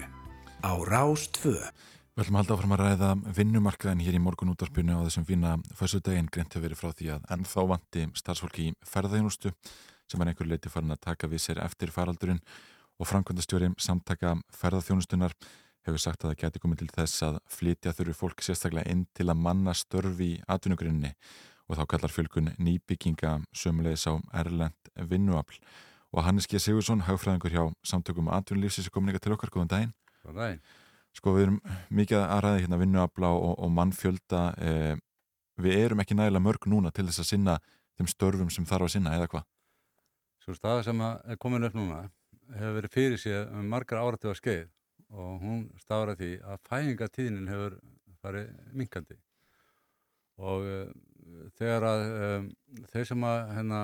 á Rás 2. Við ætlum að halda áfram að ræða vinnumarkaðin hér í morgun útvarpinu á þessum fína fössudaginn greint hefur verið frá því að ennþá vanti starfsfólki í ferðaðjónustu sem er einhver leiti farin að taka við sér eftir faraldurinn. Og framkvæmdastjóri samtaka ferðaþjónustunar hefur sagt að það geti komið til þess að flytja þurfi fólk sérstaklega inn til að manna störfi í atvinnugrinni og þá kallar fjölkun nýbygginga sömulegis á Erlend vinnuafl og Hannes G. Sigursson, hagfræðingur hjá samtökum atvinnulífsins er komin eitthvað til okkar, góðan daginn. Góðan daginn. Sko við erum mikið að ræða hérna vinnuafla og, og mannfjölda eh, við erum ekki nægilega mörg núna til þess að sinna þeim störfum sem þarf að sinna eða hvað? Svo staða sem að er komin upp núna hefur verið fyrir sér um margar áratuga skeið og hún stafar að því að fæðingatíðnin hefur farið minkandi og uh, þegar að um, þeir sem að hérna,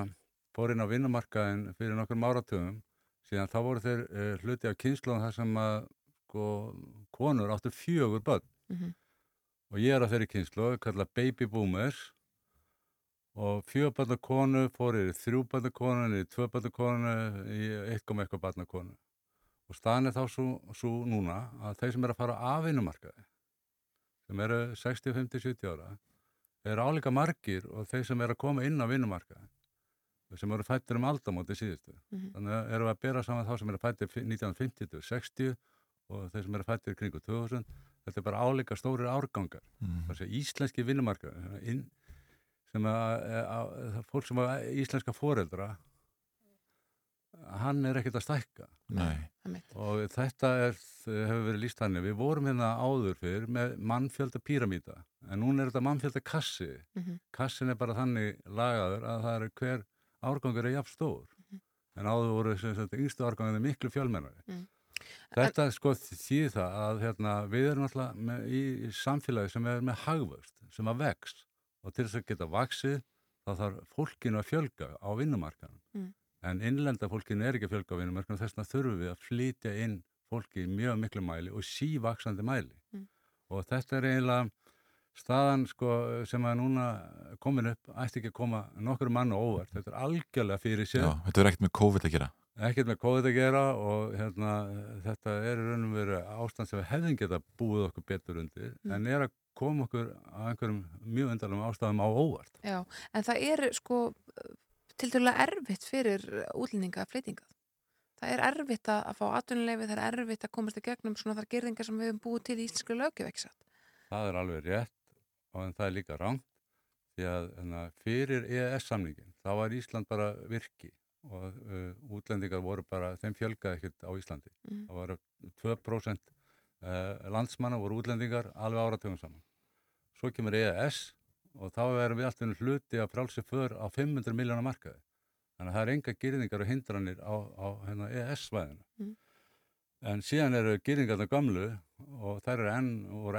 fór inn á vinnumarkaðin fyrir nokkur áratugum síðan þá voru þeir uh, hluti af kynsluðum þar sem að sko, konur áttu fjögur börn Mhm. og ég er á þeirri kynslu, kalla baby boomers og fjögur barna konu fór í þrjú barna konu, í tvö barna konu, í 1,1 barna konu. Og staðan er þá svo, svo núna að þeir sem er að fara af vinnumarkaði, sem eru 60, 50, 70 ára, eru álíka margir og þeir sem er að koma inn á vinnumarkaði, sem eru fættir um aldamóti síðustu. Mhm. Þannig að eru að bera saman þá sem eru fættir 1950 til 60 og þeir sem eru fættir kringu 2000. Þetta er bara álíka stórir árgangar. Mhm. Það er íslenski vinnumarkaði, inn, sem að, að, að fólk sem að íslenska foreldra hann er ekkert að stækka Nei. og þetta er, hefur verið líst þannig við vorum hérna áður fyrr með mannfjölda píramíta en núna er þetta mannfjölda kassi Mhm. kassin er bara þannig lagaður að það er hver árgangur er jafn stór en áður voru sem sagt, yngstu árgangur miklu fjölmennari Mm. Þetta sko þýð það að hérna, við erum alltaf með, í, í samfélagi sem er með hagvöxt, sem að vex og til þess að geta vaksið þá þarf fólkinu að fjölga á vinnumarkanum. Mm. En innlenda fólkinu er ekki að fjölga á vinnumarkanum, þess vegna þurfum við að flytja inn fólki í mjög miklu mæli og sívaksandi mæli. Mm. Og þetta er eiginlega staðan sko, sem að núna komin upp, ætti ekki að koma nokkur mann á óvart. Þetta er algjörlega fyrir sér Já, þetta er ekkert með COVID að gera. ekkert með COVID að gera og hérna, þetta er í raun og veru ástand sem við hefðum geta búið okkur betur undir Mm. en er að koma okkur að einhverjum mjög undarlegum ástæðum á óvart. Já, en það er sko til dærulega erfitt fyrir útlendinga að flytinga. Það er erfitt að, fá atvinnuleifi, það er erfitt að komast í gegnum svona þar gerðingar sem við höfum búið til í íslensku lögjöf, ekki satt? Það er alveg rétt og en það er líka rámt því að hérna, fyrir EES-samningin þá var Ísland bara virki og uh, útlendingar voru bara, þeim fjölgaði ekkert á Íslandi. Mm. Það var 2% uh, landsmanna voru útlendingar alveg áratugum saman. Svo kemur EES og þá erum við alltaf hluti að frálsi för á 500 miljónar markaði. Þannig að það er enga gyrðingar og hindranir á, á hérna, EES-svæðinu. Mm. En síðan eru gyrðingarna gamlu og þær eru enn,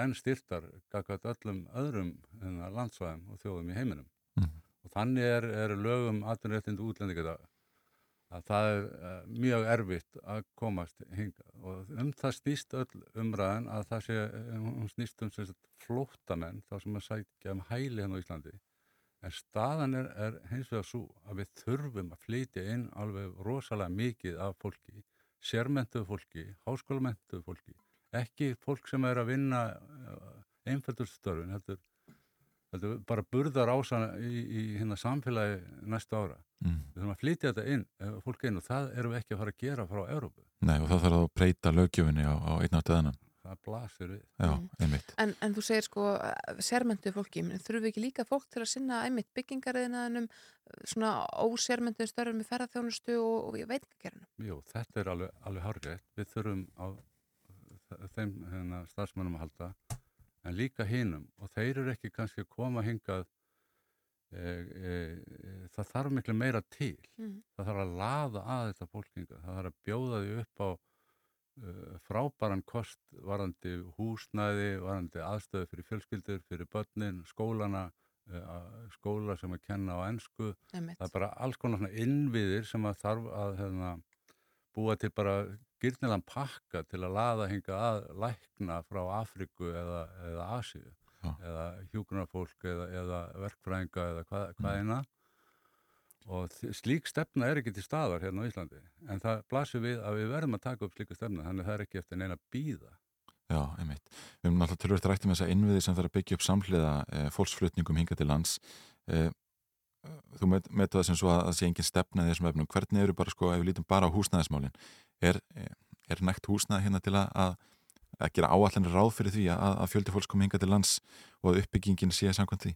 enn styrtar gaggat öllum öðrum hérna, landsvæðum og þjóðum í heiminum. Mhm. Og þannig er, er lögum atvinnuréttindu útlendinga að það er uh, mjög erfitt að komast hingað og um það snýst öll umræðan að það sé, hún snýst um flóttamenn þá sem að sækja um hæli hérna á Íslandi en staðan er, er hins vegar svo að við þurfum að flytja inn alveg rosalega mikið af fólki sérmentuðu fólki, háskólamentuðu fólki ekki fólk sem er að vinna einföldurstörfin heldur, heldur bara burðar ása í, í hérna samfélagi næstu ára Mm. við þurfum að flytja þetta inn, eh, fólk inn og það erum við ekki að fara að gera frá Európu Nei, og það þarf að breyta lögjöfinni á, á einn átt eðanan. það blasir við Já, Mm. einmitt. En, en þú segir sko sérmentu fólki, menn þurfum við ekki líka fólk til að sinna einmitt byggingariðinaðinum svona ósérmentu störfum með ferðarþjónustu og, og veitingagerinu. Jú, þetta er alveg, alveg hárgætt við þurfum á þeim hérna, starfsmönnum að halda en líka hinum. Og þeir eru ekki kannski að koma hingað e, e, e, það þarf miklu meira til. Mm. það þarf að laða að þetta fólk hingað. Það þarf að bjóða því upp á uh, frábæran kost varandi húsnæði, varandi aðstöðu fyrir fjölskyldur, fyrir börnin, skólana uh, skóla sem að kenna á ennsku það er bara alls konar innviðir sem að þarf að hérna, búa til bara gyrnilegan pakka til að laða hinga að lækna frá Afriku eða, eða Asíu eða hjúgrunarfólk eða, eða verkfræðinga eða hvað, hvað eina og slík stefna er ekki til staðar hérna á Íslandi en það blasir við að við verðum að taka upp slíka stefna þannig að það er ekki eftir neina býða Já, einmitt. Við höfum náttúrulega tölvöld rætti með þessa innviði sem þarf að byggja upp samhliða e, fólksflutningum hinga til lands. E, þú met, metu það sem svo að það sé engin stefna í þessum efnum. Hvernig eru bara sko, ef við lítum bara á húsnæðismálin, er, e, er nægt húsnæði hérna til að, að, gera áallanir ráð fyrir því að, að fjöldi fólks komi hinga til lands og að uppbyggingin sé samkvæmt því?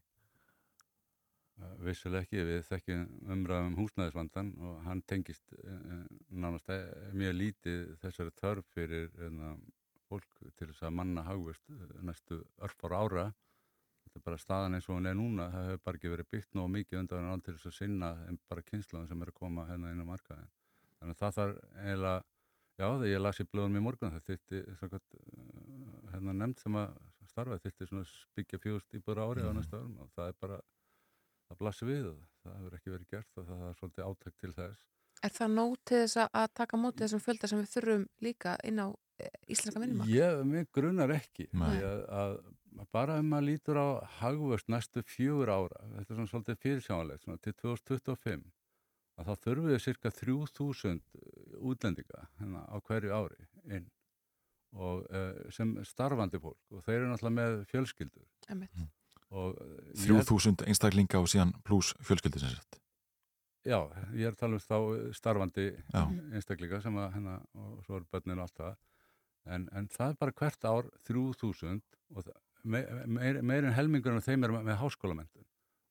Vissulega ekki, við þekkjum umræðum um húsnæðisvandan og hann tengist uh, nánast eh, mjög lítið þessari þörf fyrir uh, fólk til þess að manna hagvist næstu örfár ára. Þetta er bara staðan eins og hún er núna, það hefur bara ekki verið byggt nóg mikið undan án til þess að sinna þeim bara kynnslóðum sem er að koma hérna inn á markaðin. Þannig að það þarf eiginlega, já þegar ég las í blöðum í morgun það þyrfti svakvæmt, hérna nefnd sem að starfa þyrfti svona byggja fjóðst íbúður ári á næstu árum og það er bara það blasir við og það hefur ekki verið gert og það er svolítið átækt til þess. Er það nóg til þess að- taka mótið þessum fjölda sem við þurfum líka inn á eh, íslenska vinnumark? Ég, mig grunar ekki. Að, að, bara ef maður lítur á hagvöst næstu fjögur ára, þetta er svona svolítið fyrirsjánlegt, svona til 2025, að þá þurfum við cirka 3000 útlendinga hérna, á hverju ári inn og uh, sem starfandi fólk og þeir eru náttúrulega með fjölskyldur. Einmitt. Og, eh, held- 3000 einstaklinga og síðan pluss fjölskyldi sem sett. Já, ég er að tala um þá starfandi Já. einstaklinga sem að hennar og svo er börnin og allt það en, en það er bara hvert ár 3000 og það- me, meir, meir en helmingur en þeim er með, með háskólamendun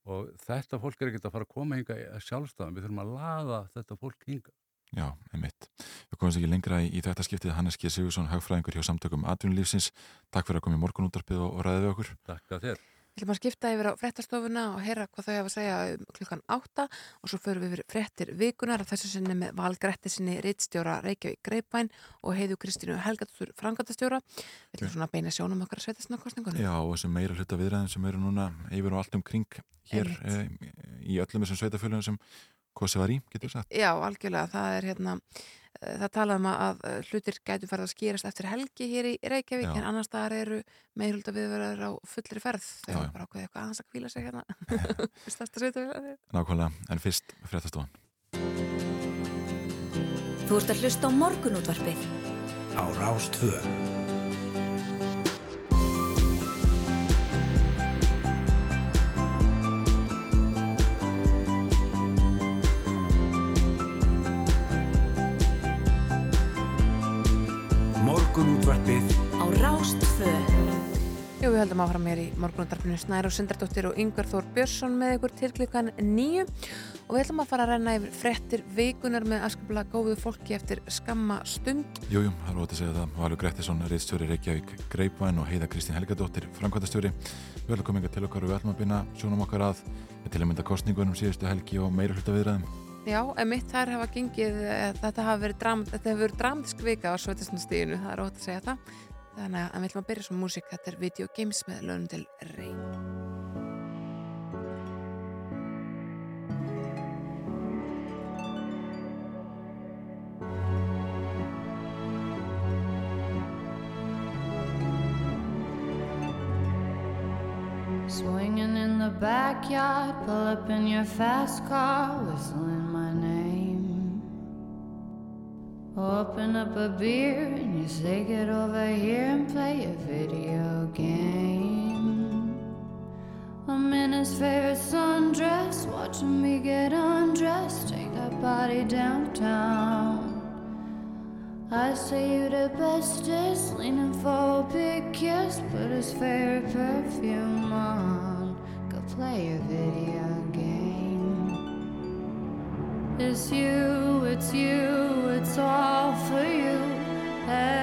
og þetta fólk er ekkert að fara að koma hinga sjálfstafan, við þurfum að laða þetta fólk hinga. Já, einmitt. Við komumst ekki lengra í, í þetta skiptið Hannes G. Sigursson, hagfræðingur hjá samtökum atvinnulífsins. Takk fyrir að koma í morgunúttarpið og, og ræðið við okkur. Takk að þér. Við ætlum að skipta yfir á fréttastofuna og heyra hvað þau hafa að segja um klukkan átta og svo förum við yfir fréttir vikunar að þessu sinni með Valgrætti sinni Ritstjóra Reykjavík Greipæn og heiðu Kristínu Helgatur Frangatastjóra. Við ætlum svona að beina sjónum okkar að sveitastina kostningunum. Já, og þessi meira hluta viðræðin sem eru núna yfir og allt um kring hér e, í öllum þessum sveitafölunum sem kosið var í, getur við sagt. Já, algjörlega. Það er hérna, það talaðum að hlutir gætu farið að skýrast eftir helgi hér í Reykjavík Já. en annars staðar eru meirhulda viðverðar á fullri ferð. Já. bara ákveðið eitthvað aðeins að kvíla sig hérna. Stærsta sveitafélagi. Nákvæmlega, en fyrst fréttastofan. Þú ert að hlusta á morgunútvarpið. Á Rástvö. Morgunútvarpið Á Rástvö. Jú, við höldum áfram hér í morgunundarfinu Snæru Sindardóttir og Yngvar Þór Björnsson með ykkur til klukkan nýju og við ætlum að fara að renna yfir frettir vikunar með askaplega góðu fólki eftir skamma stund. Jújú, jú, það er ótaf að segja það. Valur Grettisson, reyðstjóri Reykjavík Greipvæn og Heiða Kristín Helgadóttir, framkvæmtastjóri. Við koma yngar til okkar og við ætlum að byrja sjónum okkar að til að mynda kostningunum síðustu helgi og meira hluta viðræðum. Já, en mitt þær hafa gengið, eh, þetta hafa verið, dram, þetta hefur verið dramatisk vika á sveitisnastíðinu, það er ótt að segja það. Þannig að við ætlum að byrja svo músík, þetta er Video Games með lögum til Reyn. Swinging in the backyard, pull up in your fast car, whistling Open up a beer and you say, Get over here and play a video game. I'm in his favorite sundress, watching me get undressed, take that body downtown. I say you the bestest, leaning for a big kiss, put his favorite perfume on, go play a video game. It's you, it's you, it's all for you.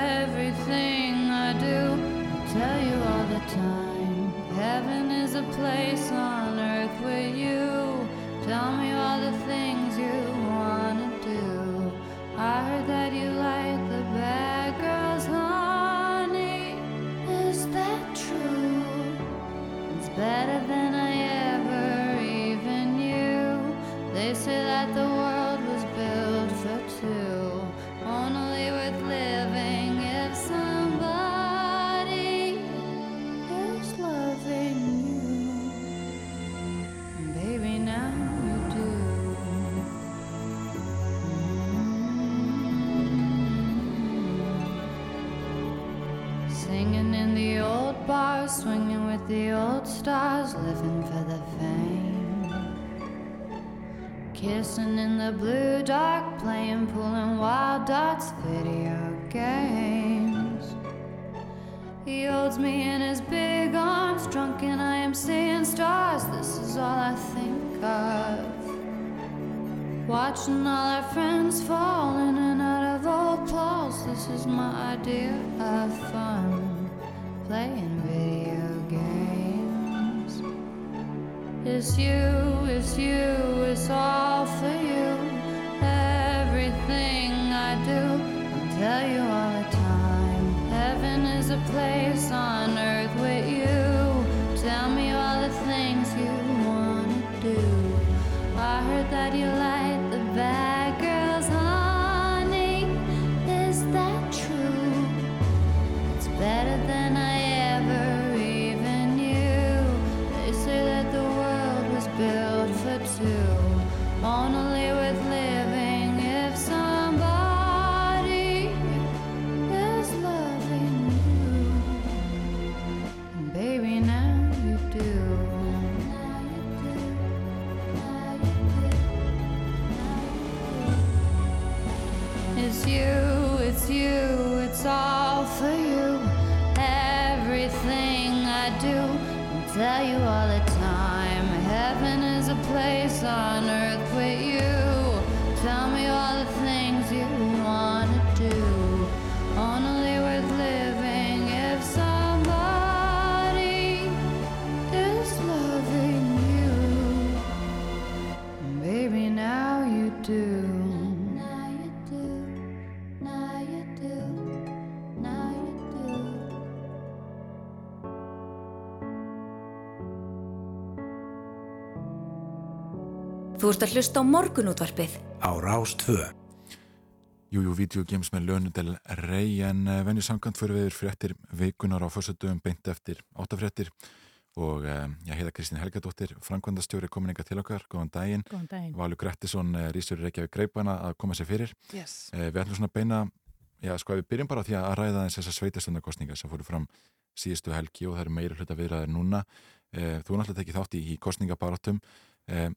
Kissing in the blue dark, playing, pulling wild dots, video games. He holds me in his big arms, drunk, and I am seeing stars. This is all I think of. Watching all our friends fall in and out of old clothes. This is my idea of fun. Playing It's you, it's you, it's all for you. Everything I do, I'll tell you all the time. Heaven is a place on earth Þú ert að hlusta á morgunútvarpið. á Rás 2. Jújú, videogames með Lönudel Rey en uh, venju samkvæmt fyrir við fréttir vikunar á fyrstutöfum beint eftir áttafréttir og uh, já, heiða Kristín Helgadóttir, framkvæmdastjóri kominninga til okkar, góðan daginn. Góðan daginn. Valur Grettisson, uh, Rísur Reykjavík Greipana að koma sér fyrir. Yes. Uh, við ætlum svona að beina, já sko við byrjum bara á því að ræða eins þessar sveitastundarkostningar sem fóru fram síðustu helgi og það eru meira hluta viðræðir núna. Uh, þú náttúrulega tekið þátt í, í kostningabarátum. Uh,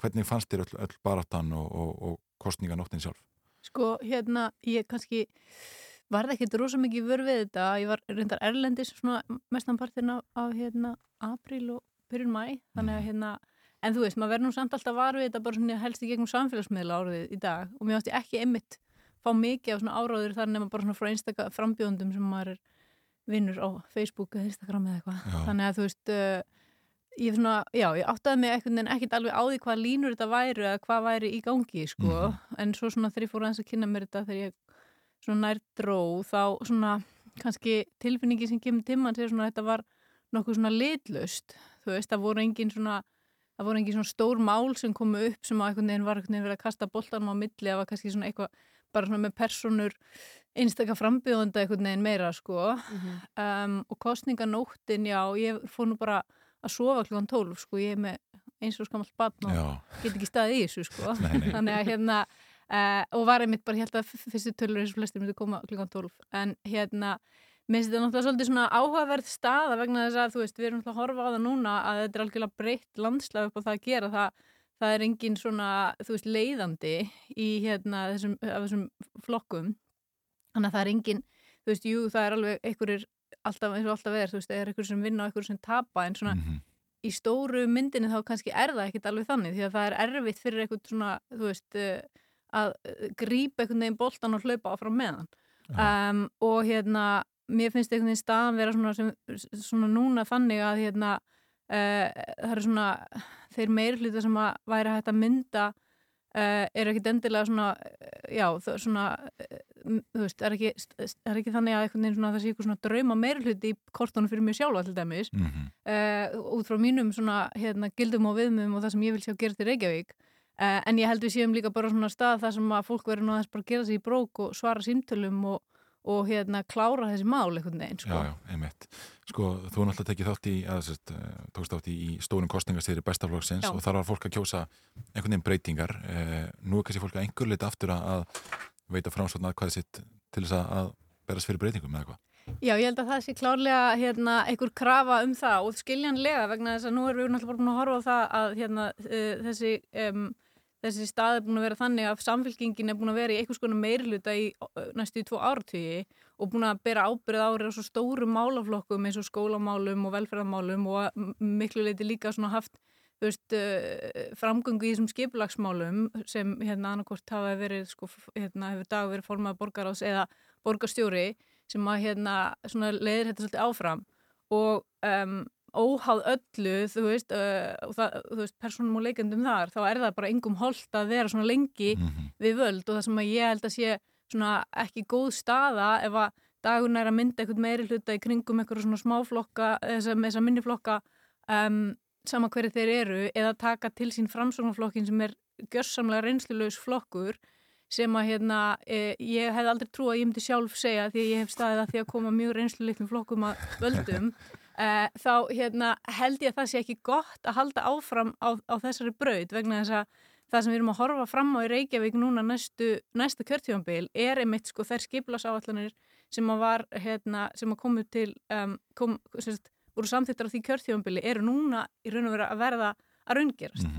hvernig fannst þér öll, öll baráttan og, og, og kostninganóttin sjálf? Sko, hérna, ég kannski varði ekkert rosa mikið vör við þetta. Ég var reyndar erlendis mestanpartin af, af hérna apríl og byrjun mæ þannig að hérna en þú veist, maður verður nú samt alltaf var við þetta bara svona helst í gegnum samfélagsmiðla árið í dag. Og mér átti ekki einmitt fá mikið af svona áráður þar nema bara svona frá einstaka frambjóðundum sem maður er vinnur á Facebook eða Instagram eða eitthvað. Þannig að þú veist uh, ég, svona, já, ég áttaði mig einhvern veginn ekkert alveg á því hvað línur þetta væru eða hvað væri í gangi sko. en svo svona þegar ég fór aðeins að kynna mér þetta þegar ég svona nær dró þá svona kannski tilfinningi sem kemur tímann sér svona þetta var nokkuð svona litlust þú veist, það voru engin svona það voru engin svona stór mál sem komu upp sem á einhvern veginn var einhvern veginn verið að kasta boltanum á milli var kannski svona eitthvað bara svona með personur einstakar frambjóðanda einhvern veginn meira sko. Um, og kostninganóttin, já, ég fór nú bara að sofa klukkan 12 sko, ég er með eins og skamall batn og Já. get ekki staðið í þessu sko. Nei, nei. þannig að hérna uh, og var einmitt bara hérna fyrstu tölur eins og flestir myndi koma klukkan 12 en hérna Mér finnst þetta náttúrulega svolítið svona áhugaverð staða vegna þess að þú veist, við erum náttúrulega að horfa á það núna að þetta er algjörlega breytt landslag upp á það að gera. Það, það er engin svona, þú veist, leiðandi í hérna þessum, þessum flokkum. Þannig að það er engin, þú veist, jú, það er alveg einhverjir, alltaf eins og alltaf er, þú veist, er einhverjir sem vinna og einhverjir sem tapa en svona í stóru myndinni þá kannski er það ekkit alveg þannig því að það er erfitt fyrir einhvern svona, þú veist, eh, að eh, grípa einhvern veginn boltan og hlaupa áfram meðan um, og hérna mér finnst einhvern veginn staðan vera svona, sem, svona núna þannig að hérna uh, það eru svona þeir meirhluta sem að væri hægt að mynda uh, er ekkit endilega svona uh, já, svona uh, þú veist, er ekki, er ekki þannig að það sé eitthvað svona drauma meirhluti í kortónu fyrir mig sjálfa til dæmis Mhm. uh, út frá mínum svona hérna, gildum og viðmum og það sem ég vil sjá gera til Reykjavík uh, en ég held við séum líka bara svona stað þar sem að fólk verður aðeins bara að gera sig í brók og svara símtölum og, og hérna klára þessi mál einhvern veginn sko. Já, já, einmitt. Sko, þú náttúrulega tekið þátt í, að, sérst, eh, tókst þátt í, í stórum kostningastýri bestaflokksins og þar var fólk að kjósa einhvern veginn breytingar. Eh, nú er kannski fólk að einhver leita aftur að, veita framsvotna hvað er sitt til þess að, að berast fyrir breytingum eða hvað. Já, ég held að það sé klárlega hérna, einhver krafa um það og skiljanlega vegna þess að nú erum við náttúrulega búin að horfa á það að hérna, uh, þessi, um, þessi stað er búin að vera þannig að samfélkingin er búin að vera í einhvers konar meirluta í næstu í tvo áratugi og búin að bera ábyrð árið á svo stóru málaflokkum eins og skólamálum og velferðarmálum og miklu leiti líka svona haft veist, framgöngu í þessum skipulagsmálum sem hérna annarkort hafa verið, sko, hérna hefur dag verið formað borgaráðs eða borgarstjóri sem að hérna svona leiðir þetta svolítið áfram og um, óháð öllu, þú veist, uh, það, þú veist, persónum og leikendum þar, þá er það bara engum holdt að vera svona lengi við völd. Og það sem að ég held að sé svona ekki góð staða ef að dagun er að mynda eitthvað meiri hluta í kringum eitthvað svona smáflokka, þess að minniflokka um, sama hverju þeir eru eða taka til sín framsóknarflokkin sem er gjörsamlega reynslulaus flokkur sem að hérna, e, ég hef aldrei trú að ég myndi sjálf segja því að ég hef staðið að því að koma mjög reynsluleiklum flokkum að völdum þá hérna, held ég að það sé ekki gott að halda áfram á, á þessari braut vegna þess að það sem við erum að horfa fram á í Reykjavík núna næstu, næsta kjörtífambil er einmitt sko þær skiplasáallanir sem að var hérna, sem að komu til um, kom, sérst, voru samþýttar á því kjörtífambili eru núna í raun og vera að verða að raungerast.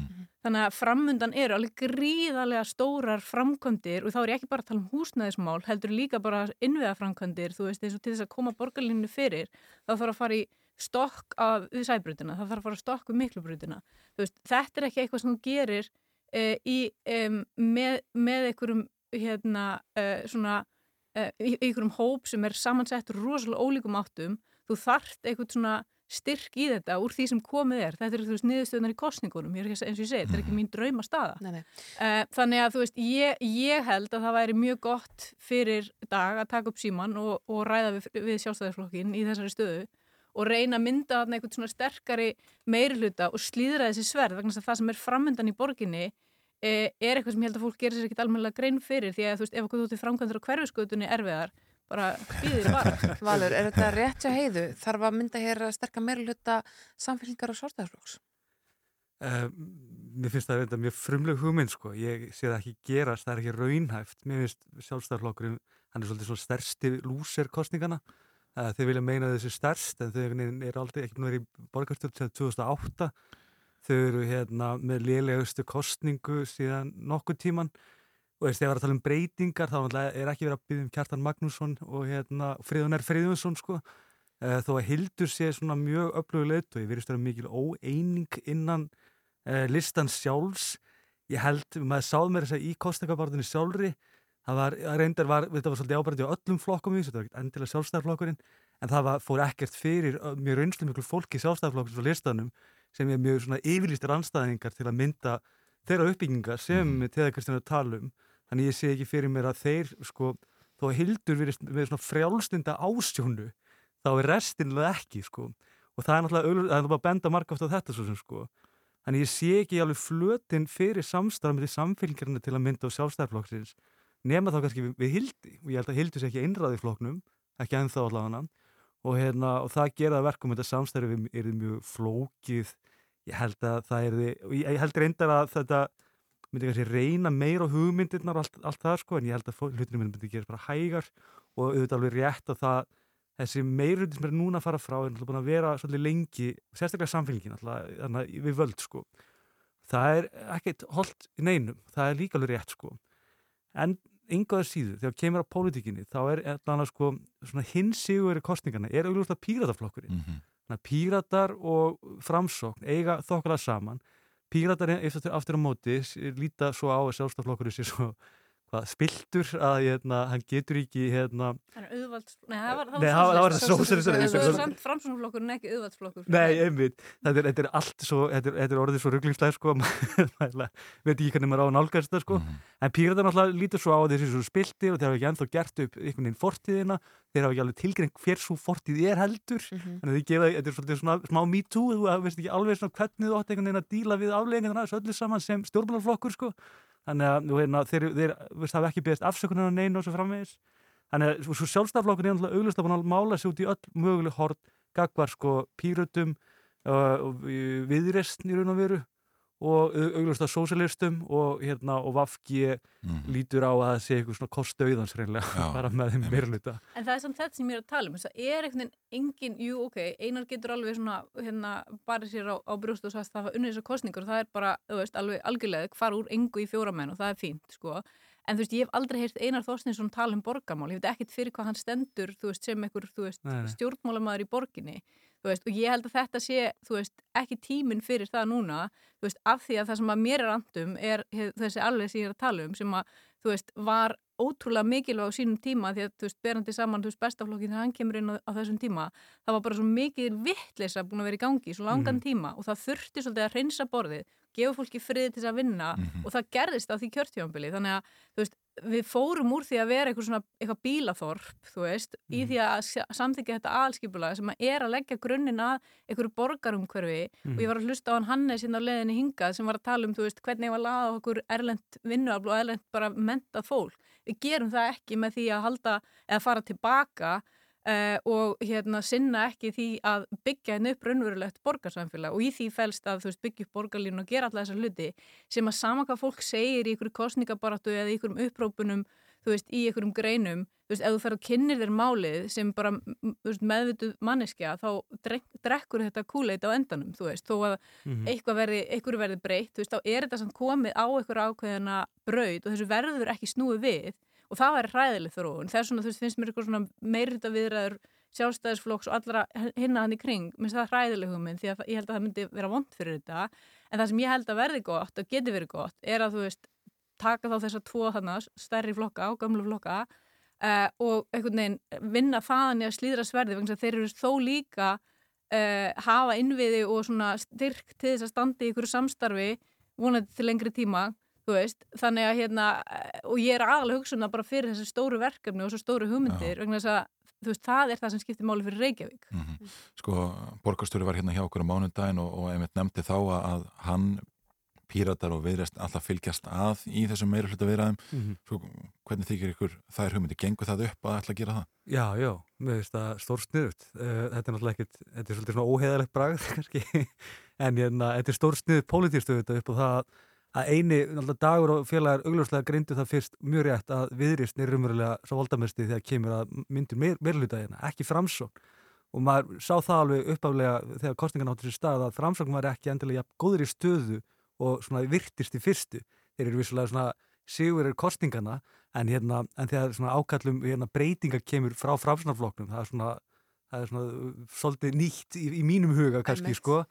Þannig að framundan eru alveg gríðarlega stórar framkvæmdir og þá er ég ekki bara að tala um húsnæðismál, heldur líka bara innviða framkvæmdir, þú veist, eins og til þess að koma borgarlinnu fyrir, þá þarf að fara í stokk af, sæbrutina, það þarf að fara að stokk við miklubrutina. Veist, þetta er ekki eitthvað sem þú gerir uh, í, um, með, með einhverjum, hérna, uh, svona, uh, einhverjum hóp sem er samansett rosalega ólíkum áttum, þú þarft eitthvað svona styrk í þetta úr því sem komið er. Þetta er þú veist niðurstöðunar í kostningunum ég er ekki, eins og ég segi, þetta er ekki mín drauma staða Nei, nei. Þannig að þú veist ég, ég held að það væri mjög gott fyrir dag að taka upp síman og, og ræða við, við sjálfstæðisflokkin í þessari stöðu og reyna að mynda þarna einhvern svona sterkari meirhluta og slíðra þessi sverð vegna þess að það sem er framöndan í borginni eh, er eitthvað sem ég held að fólk gerir sér ekkit almennilega grein fyrir því að þú veist ef okkur þú til framkvæmdur á hverfiskötunni erfiðar bara býðir bara Valur, er þetta rétt hjá heiðu? Þarf að mynda hér að sterka meira hluta samfélgingar og sjálfstæðarflokks? Uh, mér finnst það mjög frumleg hugmynd sko, ég sé það ekki gerast, það er ekki raunhæft, mér finnst sjálfstæðarflokkurinn, hann er svolítið svo stærsti lúser uh, þeir vilja meina þessu stærst en þau eru aldrei ekki búin að vera í borgarstjórn til 2008, þau eru hérna með lélegustu kostningu síðan nokkuð tíman og veist, þegar við erum að tala um breytingar þá er ekki verið að byggja um Kjartan Magnússon og hérna, Friðun R. Friðunsson sko, uh, þó að Hildur sé svona mjög öflugur leitt og ég verist að vera mikil óeining innan uh, listans sjálfs. Ég held, maður sáð mér þess að í kostningabartinni sjálfri það var, reyndar var, þetta var svolítið ábærandi á öllum flokkum í þessu, þetta var ekkert endilega sjálfstæðarflokkurinn en það var, fór ekkert fyrir mjög reynslu miklu fólki sjálfstæðarflokkurins og listanum sem er mjög svona yfirlýstir anstæðingar til að mynda þeirra uppbyggingar sem mm. teða Kristján að tala um. Þannig ég sé ekki fyrir mér að þeir sko, þó að Hildur verið með svona frjálslinda ásjónu þá er restinlega ekki sko. Og það er náttúrulega, það er náttúrulega benda margast á þetta svo sem sko. Þannig ég sé ekki alveg flötin fyrir samstarf með því samfélgjarnir til að mynda á sjálfstæðarflokksins nema þá kannski við, við Hildi. Og ég held að Hildi sé ekki einræði í flokknum ekki ennþá allavega. Og, hérna, og það gera það verkum þetta samstarfi er mjög flókið. Ég held að það er og ég, held reyndar að þetta myndi kannski reyna meira á hugmyndirnar og allt, allt það sko. En ég held að hlutinni myndi gera bara hægar. Og auðvitað alveg rétt að það þessi meirhundi sem er núna að fara frá er náttúrulega búin að vera svolítið lengi sérstaklega samfélgin alltaf við völd sko. Það er ekkert holdt í neinum. Það er líka alveg rétt sko. En yngaður síður, þegar kemur á pólitíkinni þá er allan að sko svona hinsigur í kostningarna, er auðvitað pírataflokkurinn Mhm. þannig að píratar og framsókn eiga þokkala saman píratar eftir aftur á móti líta svo á að sjálfstaflokkurinn sé svo hvað, spiltur að hérna, hann getur ekki hérna, Það er auðvalds... Nei, það var, Nei, það var- það var En er samt framsóknarflokkurinn ekki auðvaldsflokkur. Nei, einmitt, þetta er, þetta er allt svo, þetta er, þetta er orðið svo rugglingslega sko, veit ekki hvernig maður á að nálgast þetta sko, en píratar náttúrulega lítur svo á þessi svo spiltir og þeir hafa ekki ennþá gert upp einhvern veginn fortíðina, þeir hafa ekki alveg tilgreint hver svo fortíð er heldur, þannig að þið gefa, þetta er svolítið svona smá me too, þú veist ekki alveg svona hvernig þú þannig að þú veist, þeir, þeir veist, hafa ekki beðist afsökunar á neinu og svo framvegis, þannig að svo, sjálfstaflokkur er náttúrulega auglust að búin að mála sig út í öll möguleg hort gagvar sko pírutum uh, og viðrest í raun og veru og auglust að sósialistum og hérna og Vafki lítur á að það sé eitthvað svona kostauðans reynlega Já, bara með þeim meirluta En það er samt þetta sem ég er að tala um, þess að er einhvern veginn engin, jú, ok, einar getur alveg svona, hérna, bara sér á, á brjóst og sagst það var unnið þessar kostningur og það er bara, þú veist, alveg algjörlega fara úr engu í fjóra menn og það er fínt, sko. En þú veist, ég hef aldrei heyrt Einar Þorstinsson tala um borgamál, ég veit ekkit fyrir hvað hann stendur, þú veist, sem einhver, þú veist, Nei, nei. stjórnmálamæður í borginni, veist, og ég held að þetta sé, veist, ekki tíminn fyrir það núna, veist, af því að það sem að mér er andum er þessi alveg sem ég er að tala um, sem að, var ótrúlega mikilvæg á sínum tíma því að, berandi saman, bestaflokkin þegar hann kemur inn á, á þessum tíma, það var bara svo mikið vittleysa búin að vera í gangi svo langan Mhm. tíma og það þurfti svolítið að reynsa borðið, gefa fólki frið til þess að vinna Mhm. og það gerðist á því kjörtjónbili, þannig að, við fórum úr því að vera eitthvað svona, eitthvað bílaþorp, veist, í því að sa- samþykkja þetta aðalskipulag sem að er að leggja grunninn að einhverju borgarumhverfi Mhm. og ég var að hlusta á hann Hannes inn á leðinni hingað sem var að tala um, veist, hvernig ég var að laða okkur erlend vinnuafl og erlend bara mentað fólk. Við gerum það ekki með því að halda eða fara tilbaka uh, og hérna sinna ekki því að byggja henni upp raunverulegt borgarsamfélag. Og í því felst að þú veist byggja upp borgarlínu og gera alla þessar hluti sem að sama hvað fólk segir í ykkur kostningabaratu eða í ykkurum upprópunum þú veist, í ykkurum greinum þú veist, ef þú fer og kynnir þér málið sem bara veist, meðvituð manneskja þá drek, drekkur þetta kúleit á endanum þú veist, þó að Mhm. eitthvað verði, eitthvað verði breytt, þú veist, þá er þetta samt komið á eitthvað ákveðina braut og þessu verður ekki snúið við og það væri hræðileg þróun, þess svona, þú veist, finnst mér eitthvað svona meirita viðræður sjálfstæðisflokks og allra hinna hann í kring, minnst það hræðileg hugmynd því að ég held að það myndi vera vond fyrir þetta. En það sem ég held að verði gott og geti verið gott er að þú veist taka þá þessa tvo þannig stærri flokka og gömlu flokka uh, og einhvern veginn vinna þaðan í að slíðra sverði vegna þeir eru þó líka uh, hafa innviði og svona styrk til þess að standa í ykkur samstarfi vonandi til lengri tíma þú veist, þannig að hérna eh, og ég er aðalega hugsun að bara fyrir þessi stóru verkefni og þessu stóru hugmyndir vegna þess að þú veist, það er það sem skiptir máli fyrir Reykjavík. Sko, borgarstjóri var hérna hjá okkur á mánudaginn og, og einmitt nefndi þá að, að hann píratar og viðrest alltaf fylgjast að í þessum meira hluta viðræðum. Mhm. Svo, hvernig þykir ykkur þær hugmyndi gengur það upp að ætla að gera það? Já, já, mér finnst það stór sniðut þetta er náttúrulega ekkit, þetta er svolítið svona óheðalegt bragð kannski, en hérna, þetta er stór sniðut pólitístu þetta upp á það að eini dagur og félagar augljóslega grindu það fyrst mjög rétt að viðrist er umverulega svo voldamesti þegar kemur að myndir meir, meirluta hérna, ekki framsókn. Og maður sá það alveg uppaflega þegar kostningan áttur sér stað að framsókn var ekki endilega góður í stöðu og svona virtist í fyrstu. Þeir eru vissulega svona sigur er kostningana en, hérna, en þegar svona ákallum hérna, breytinga kemur frá framsnarflokknum það er svona, það er svona uh, svolítið nýtt í, í mínum huga kannski sko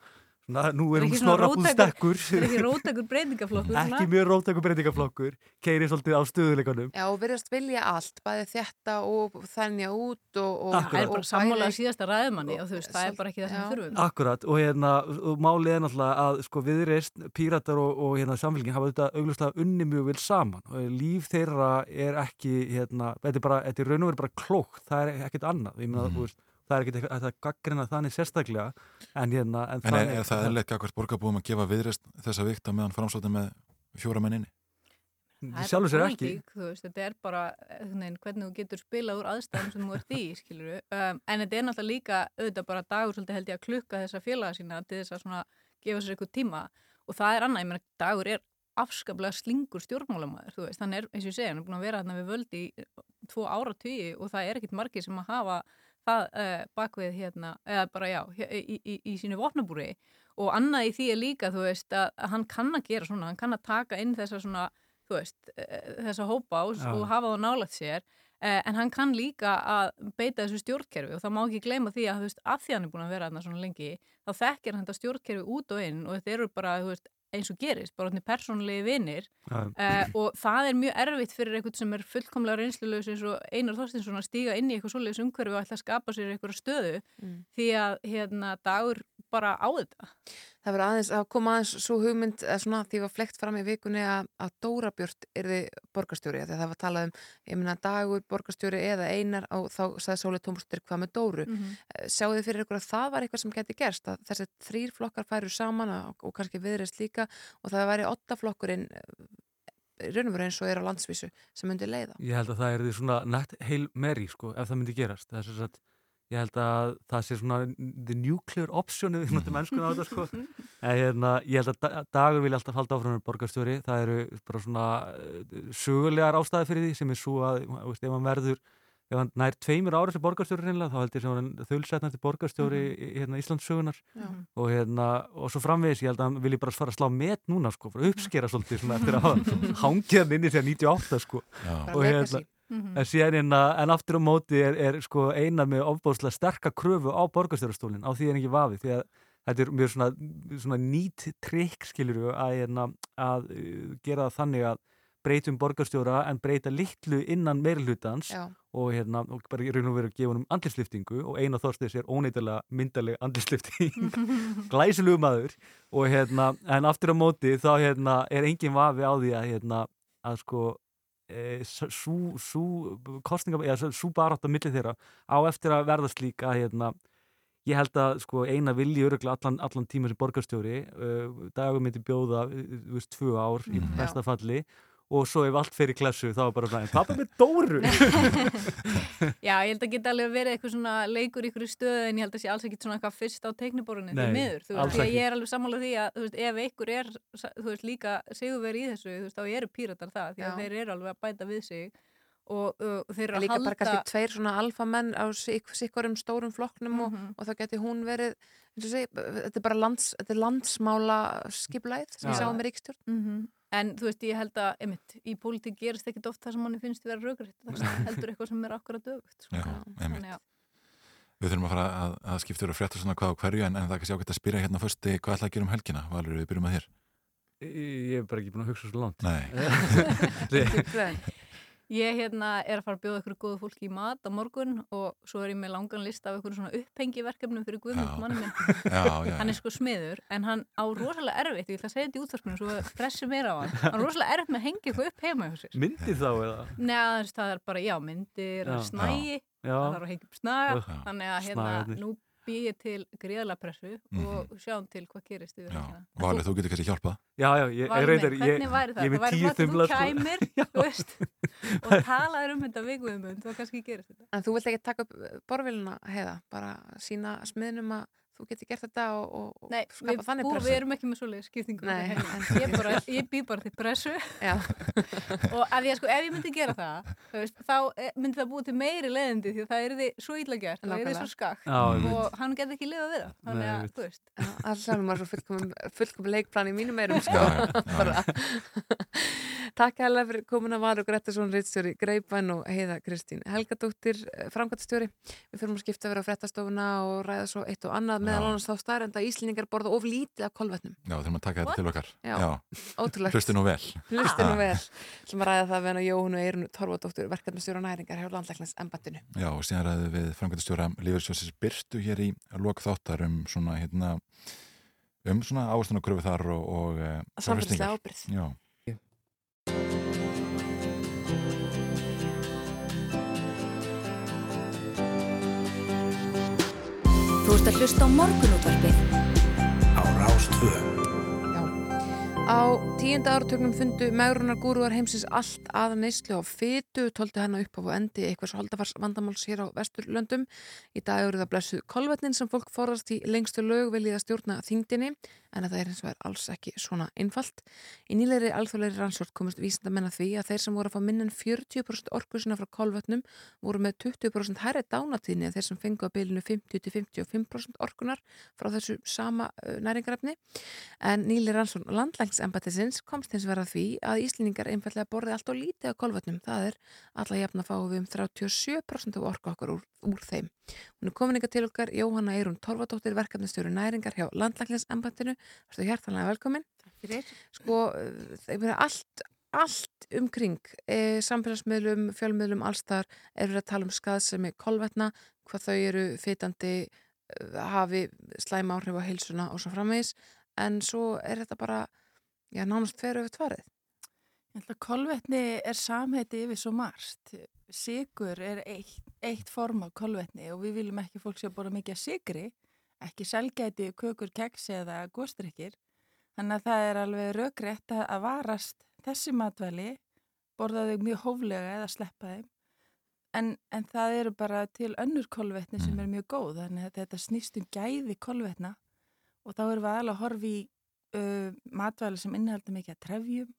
svona, nú er hún snorrabúð róttækur- stekkur. Það er ekki rótakur breytingaflokkur ekki mjög róttakur breytingaflokkur keiri svolítið á stöðuleikanum Já, og virðast vilja allt, bæði þetta og þennja út og, og. Það er bara og sammála bæði- síðasta ræðumanni og þú veist, það er bara ekki það sem þurfum. Akkurat. Og hérna og málið er náttúrulega að sko viðreist, píratar og, og hérna samfélgin hafa þetta auglustlega unni mjög vel saman. Og líf þeirra er ekki hérna, þetta er bara, þetta er raun og verið bara klókt, það er ekkert annað, ég meina, þú veist það er eitthvað að það gaggrina þannig sérstaklega en hérna, en, En er, er það eðlilegt akkvært borgarbúum að gefa viðrest þessa vikt á meðan framsóttin með fjóra menn inni? Það er sjálfur sér bara ekki pólitík, þú veist, þetta er bara hvernig þú getur spilað úr aðstæðum sem þú ert í, skilur um, en þetta er náttúrulega líka auðvitað bara dagur svolítið held ég að klukka þessa félaga sína til þess að svona gefa sér eitthvað tíma. Og það er annað, ég meina dagur er afskaplega slingur stjórnmálamæður, þú veist, hann er, eins og ég segja, hann er búin að vera þarna við völdi í tvo ára tugi og það er ekkit margir sem að hafa það uh, bakvið hérna, eða bara já, í, í, í, sínu vopnabúri. Og annað í því er líka, þú veist, að, að hann kann að gera svona, hann kann að taka inn þessa svona þú veist, eh, þessa hópa og, og hafa það nálægt sér. Eh, en hann kann líka að beita þessu stjórnkerfi og það má ekki gleyma því að þú veist, að því hann er búin að vera þarna svona lengi þá þekkir hann þetta stjórnkerfi út og inn og þetta eru bara, þú veist, eins og gerist bara persónulegi vinir Já. uh, og það er mjög erfitt fyrir eitthvað sem er fullkomlega reynslulaus eins og Einar Þorstinsson að stíga inn í eitthvað svoleiðis umhverfi og ætla að skapa sér eitthvað stöðu Mm. því að hérna dagur bara á þetta? Það verður aðeins að koma aðeins svo hugmynd eða svona því var flekt fram í vikunni að, að Dóra Björn yrði borgarstjóri þegar það var talað um, ég meina dagur borgarstjóri eða einar og þá sagði Sóli Tómsdóttir hvað með Dóru? Mm sjáu þið fyrir ykkur að það var eitthvað sem geti gerst að þessi þrýr flokkar færu saman og, og kannski viðreist líka og það væri ottaflokkurinn raun og veru eins og er á landsvísu sem myndi leiða. Ég held að það er því svona nætt heil meri sko, ef það myndi gerast. Það er sem sagt, ég held að það sé svona the nuclear option ef við notum ennskuna á þetta sko en hérna, ég held að Da- dagur vilja alltaf halda áfram með borgarstjóri, það eru bara svona uh, sögulegar ástæði fyrir því sem er svo að, þú veist, ef hann verður ef hann nær tveimur árið sem borgarstjóri reynilega, þá held ég sem hann þaulsetnandi borgarstjóri Mhm. mm hérna, Íslandssögunar Já. og, hérna, og svo framvegis, ég held að hann vilji bara svara að slá met núna sko, bara uppskera svolítið svona, eftir að hangið hann inni þegar 98 sko Já. og hérna legacy. Mhm. en síðan hérna, en aftur á móti er, er sko einar með ofbóðslega sterka kröfu á borgarstjórastólinn, á því er ekki vafi því að þetta er mjög svona, svona nýtt trikk skilur að, hérna, að uh, gera það þannig að breytum borgarstjóra en breyta litlu innan meirihlutans Já. og hérna, og bara í raun og veru að gefa honum andlisliftingu og eina þorstið sér óneitilega myndaleg andlislifting glæsilegu maður og hérna, en aftur á móti þá hérna er engin vafi á því að hérna, að sko svo, barátt á milli þeirra á eftir að verða slík að hérna Ég held að sko, eina vilji öruglega allan, allan tíma sem borgarstjóri uh, dagum myndi bjóða uh, tvö ár í Mhm. besta falli og svo ef allt fer í klassu þá er bara en pappa með Dóru Já, ég held að geta alveg verið eitthvað svona leikur í ykkur stöðu en ég held að sé alls ekki svona eitthvað fyrst á teikniborunni því Nei, miður, þú alls veist, ég er alveg sammála því að þú veist, ef ykkur er, þú veist, líka sigurveri í þessu, þú veist, þá eru píratar það því að Já. þeir eru alveg að bæta við sig og uh, þeir eru að líka halda bara kannski tveir svona alfamenn á sik- sikkurum stórum flokknum og, Mhm. og þá geti hún verið eins og segi, þetta er bara lands, þetta er landsmála skiplæð sem við sáum með ríkstjórn Mhm. En þú veist, ég held að, einmitt, í pólitík gerist ekkit oft það sem manni finnst vera raugrætt, það heldur eitthvað sem er akkurat dögt. Sko. Já, einmitt. Að, Við þurfum að fara að, að skipta yfir og frétta svona hvað á hverju en, en það er kannski ágætt að spyrja hérna fyrst hvað ætla að gera um helgina. Valur, við byrjum að þér. Ég hef bara ekki búin að hugsa svo langt Nei. Ég hérna er að fara að bjóða ykkur góðu fólki í mat á morgun og svo er ég með langan lista af ykkur svona upphengi verkefnum fyrir Guðmund manni minn. Já, já, já. Hann er sko smiður en hann á rosalega erfitt, ég ætla að segja þetta í útvarpinu svo pressi mér á hann. Hann er rosalega erfitt með að hengja eitthvað upp heima hjá sér. Myndir þá eða? Nei, það er bara, já, myndir, Já. snægi, Já. það þarf að hengja upp Já. þannig að hérna, nú ég til gríðala pressu og sjáum til hvað gerist yfir helgina. Valur, þú getur kannski hjálpað. Já, já, ég, reyndar, ég, er með Það væri tíu þumla þú kæmir, þú veist, og talaður um þetta við Guðmund, þá kannski gerist þetta. En þú vilt ekki taka upp borvilina heiða, bara sína smiðnum að þú getur gert þetta og, og, Nei, skapa við, þannig pressu. við erum ekki með svoleiðis skiptingu Nei, Nei, en- ég, bara, ég bý bara til pressu. Og að ég, sko, ef ég myndi gera það þú veist, þá eh, myndi það búið til meiri leðindi því það er því svo illa gert og það er Nákvæmlega. svo skakt og hann getur ekki lifað við það. Þannig Nei, að, þú veist. Alltaf maður svo fullkomum, fullkomum leikplan í mínum eirum sko. Takk hella fyrir komin að Valur Grettarsson, Ritstjóri Greipan og Heiða Kristín Helgadóttir, framkvæmtastjóri Við fyrir að skipta að vera á frettastofuna og ræða svo eitt og annað meðal annars þá starrend að Íslendingar borða of lítið af kolvetnum Já, þurfum að taka þetta til okkar. Já, ótrúlegt. Hlustu nú vel. Hlusti nú vel sem að ræða það við hennar Jóhunu Eirun Torfadóttur verkefnastjóra næringar hjá landlæknins embattinu Já, og síðan ræðum við framkvæmdastjóra Lífursjóðsins Byrtu hér í lok þáttar um svona, hérna, um svona áherslunakröfu þar og, og eh, Samfélagslega ábyrgð. Já. Þú ert að hlusta á morgunútvarpið á Rástvö. Á tíunda áratögnum fundu megrunar gúruar heimsins allt að neyslu á fytu, tóldi hana upp á og endi eitthvað svo holdafars vandamáls hér á vesturlöndum. Í dag eru það blessuð kolvetnin sem fólk forðast í lengstu lög viljið að stjórna þingdini, en það er eins og er alls ekki svona einfalt. Í nýleiri alþjóðleiri rannsótt komist vísindamenn að því að þeir sem voru að fá minn en 40% orkusina frá kolvetnum voru með 20% hærri dánatíðni en þeir sem fengu að bylunu 50-55% orkunar frá þessu sama næringarefni. En nýleiri rannsótt landlægnsembættisins komst hins vera því að Íslendingar einfallega borði allt og lítið af kolvetnum. Það er alla jafn að fá við um 37% af orku okkar úr, úr þeim. Hún er komin ykkar til okkar Jóhanna Eirún Torfadóttir, verkefnastjóri næringar hjá landlægnsembættinu. Þú hjertanlega velkomin. Fyrir. Sko, uh, þeir vera allt allt umkring, e, samfélagsmiðlum, fjölmiðlum, allstar eru að tala um skaðsemi kolvetna, hvað þau eru fytandi, uh, hafi slæma áhrif á heilsuna og svo framvegis, en svo er þetta bara, já, nánast fyrir öfut farið. Kolvetni er samheiti yfir svo margt. Sigur er eitt, eitt form af kolvetni og við viljum ekki fólk að borða mikið sigri, ekki selgæti, kökur, keksi eða góstrykkir. Þannig að það er alveg raugrétt að að varast þessi matvæli, borða þau mjög hóflega eða sleppa þeim. En, en það eru bara til önnur kolvetni sem er mjög góð, þannig að þetta snýst um gæði kolvetna og þá erum við alveg að horfa í uh, matvæli sem innihalda mikið að trefjum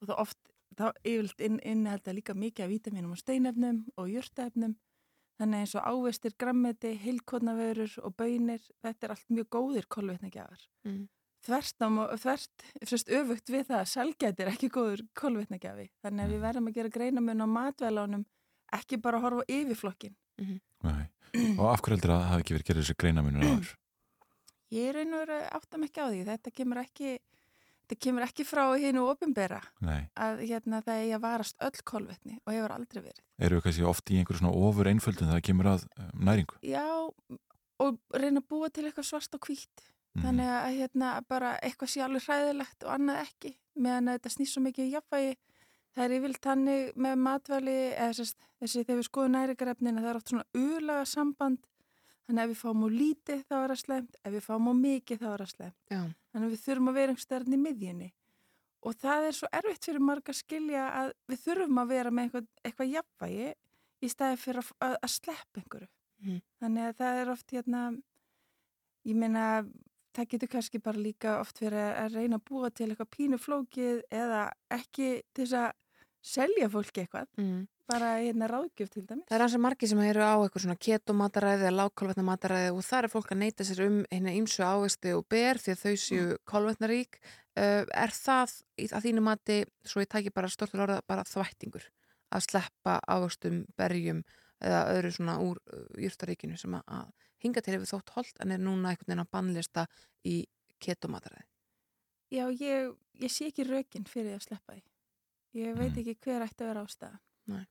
og þá oft, þá yfirlt inn, innihalda líka mikið af vítaminum og steinefnum og jurtaefnum. Þannig eins og ávestir, grammeti, heilkotnavörur og bönir, þetta er allt mjög góðir kolvetnagjafar. Mm. Þvert, á, þvert fyrst öfugt við það að selgæti er ekki góður kolvetnagjafi. Þannig að við verðum að gera greinamun á matvælánum, ekki bara að horfa á yfirflokkin. Nei. Og af hverju heldur að það hafi ekki verið gerðið þessi greinamunur áður? Ég er einhver áttam ekki á því, þetta kemur ekki, þetta kemur ekki frá hinu ofinbera Nei. að hérna, það er að varast öll kolvetni og hefur aldrei verið. Eru við kannski oft í einhverju svona ofur einföldun það kemur að um, næringu? Já, og reyna að búa til eitthvað svart og hvít. Þannig að hérna, bara eitthvað sé alveg hræðilegt og annað ekki, meðan þetta snýst svo mikið í jafnvægi. Það er yfirlt þannig með matvæli, eða þessi þegar við skoðum næringarefnina, það er oft svona ulaga samband, þannig að ef við fáum á lítið þá er það slemt, ef við fáum á mikið þá er það slemt. Já. Þannig að við þurfum að vera einhverstaðarinn í miðjunni. Og það er svo erfitt fyrir marga að skilja að við þurfum að vera með eitthvað, eitthvað jafnvægi í staði fyrir að, að, að sleppa einhverju. Mhm. Þannig að það er oft hérna, ég meina, það getur kannski bara líka oft verið að reyna að búa til eitthvað pínu flókið eða ekki til þess að selja fólki eitthvað, Mm. bara hérna ráðgjöf til dæmis. Það er hansi margir sem eru á eitthvað svona ketomataræði eða lágkolvetna mataræði og það er fólk að neyta sér um hérna ýmsu ávegsti og ber því að þau séu kolvetnarík. Uh, er það að þínu mati, svo ég tæki bara stortur orða, bara þvættingur að sleppa ávegstum, berjum eða öðru svona úr uh, júrtaríkinu sem að, að hinga til hefur þótt holdt en er núna einhvern veginn að bannlista í ketomataræði? Já, ég, ég sé ekki rökin fyrir að sleppa því. Ég veit Mm. ekki hver ætti að vera ástæða. Nei.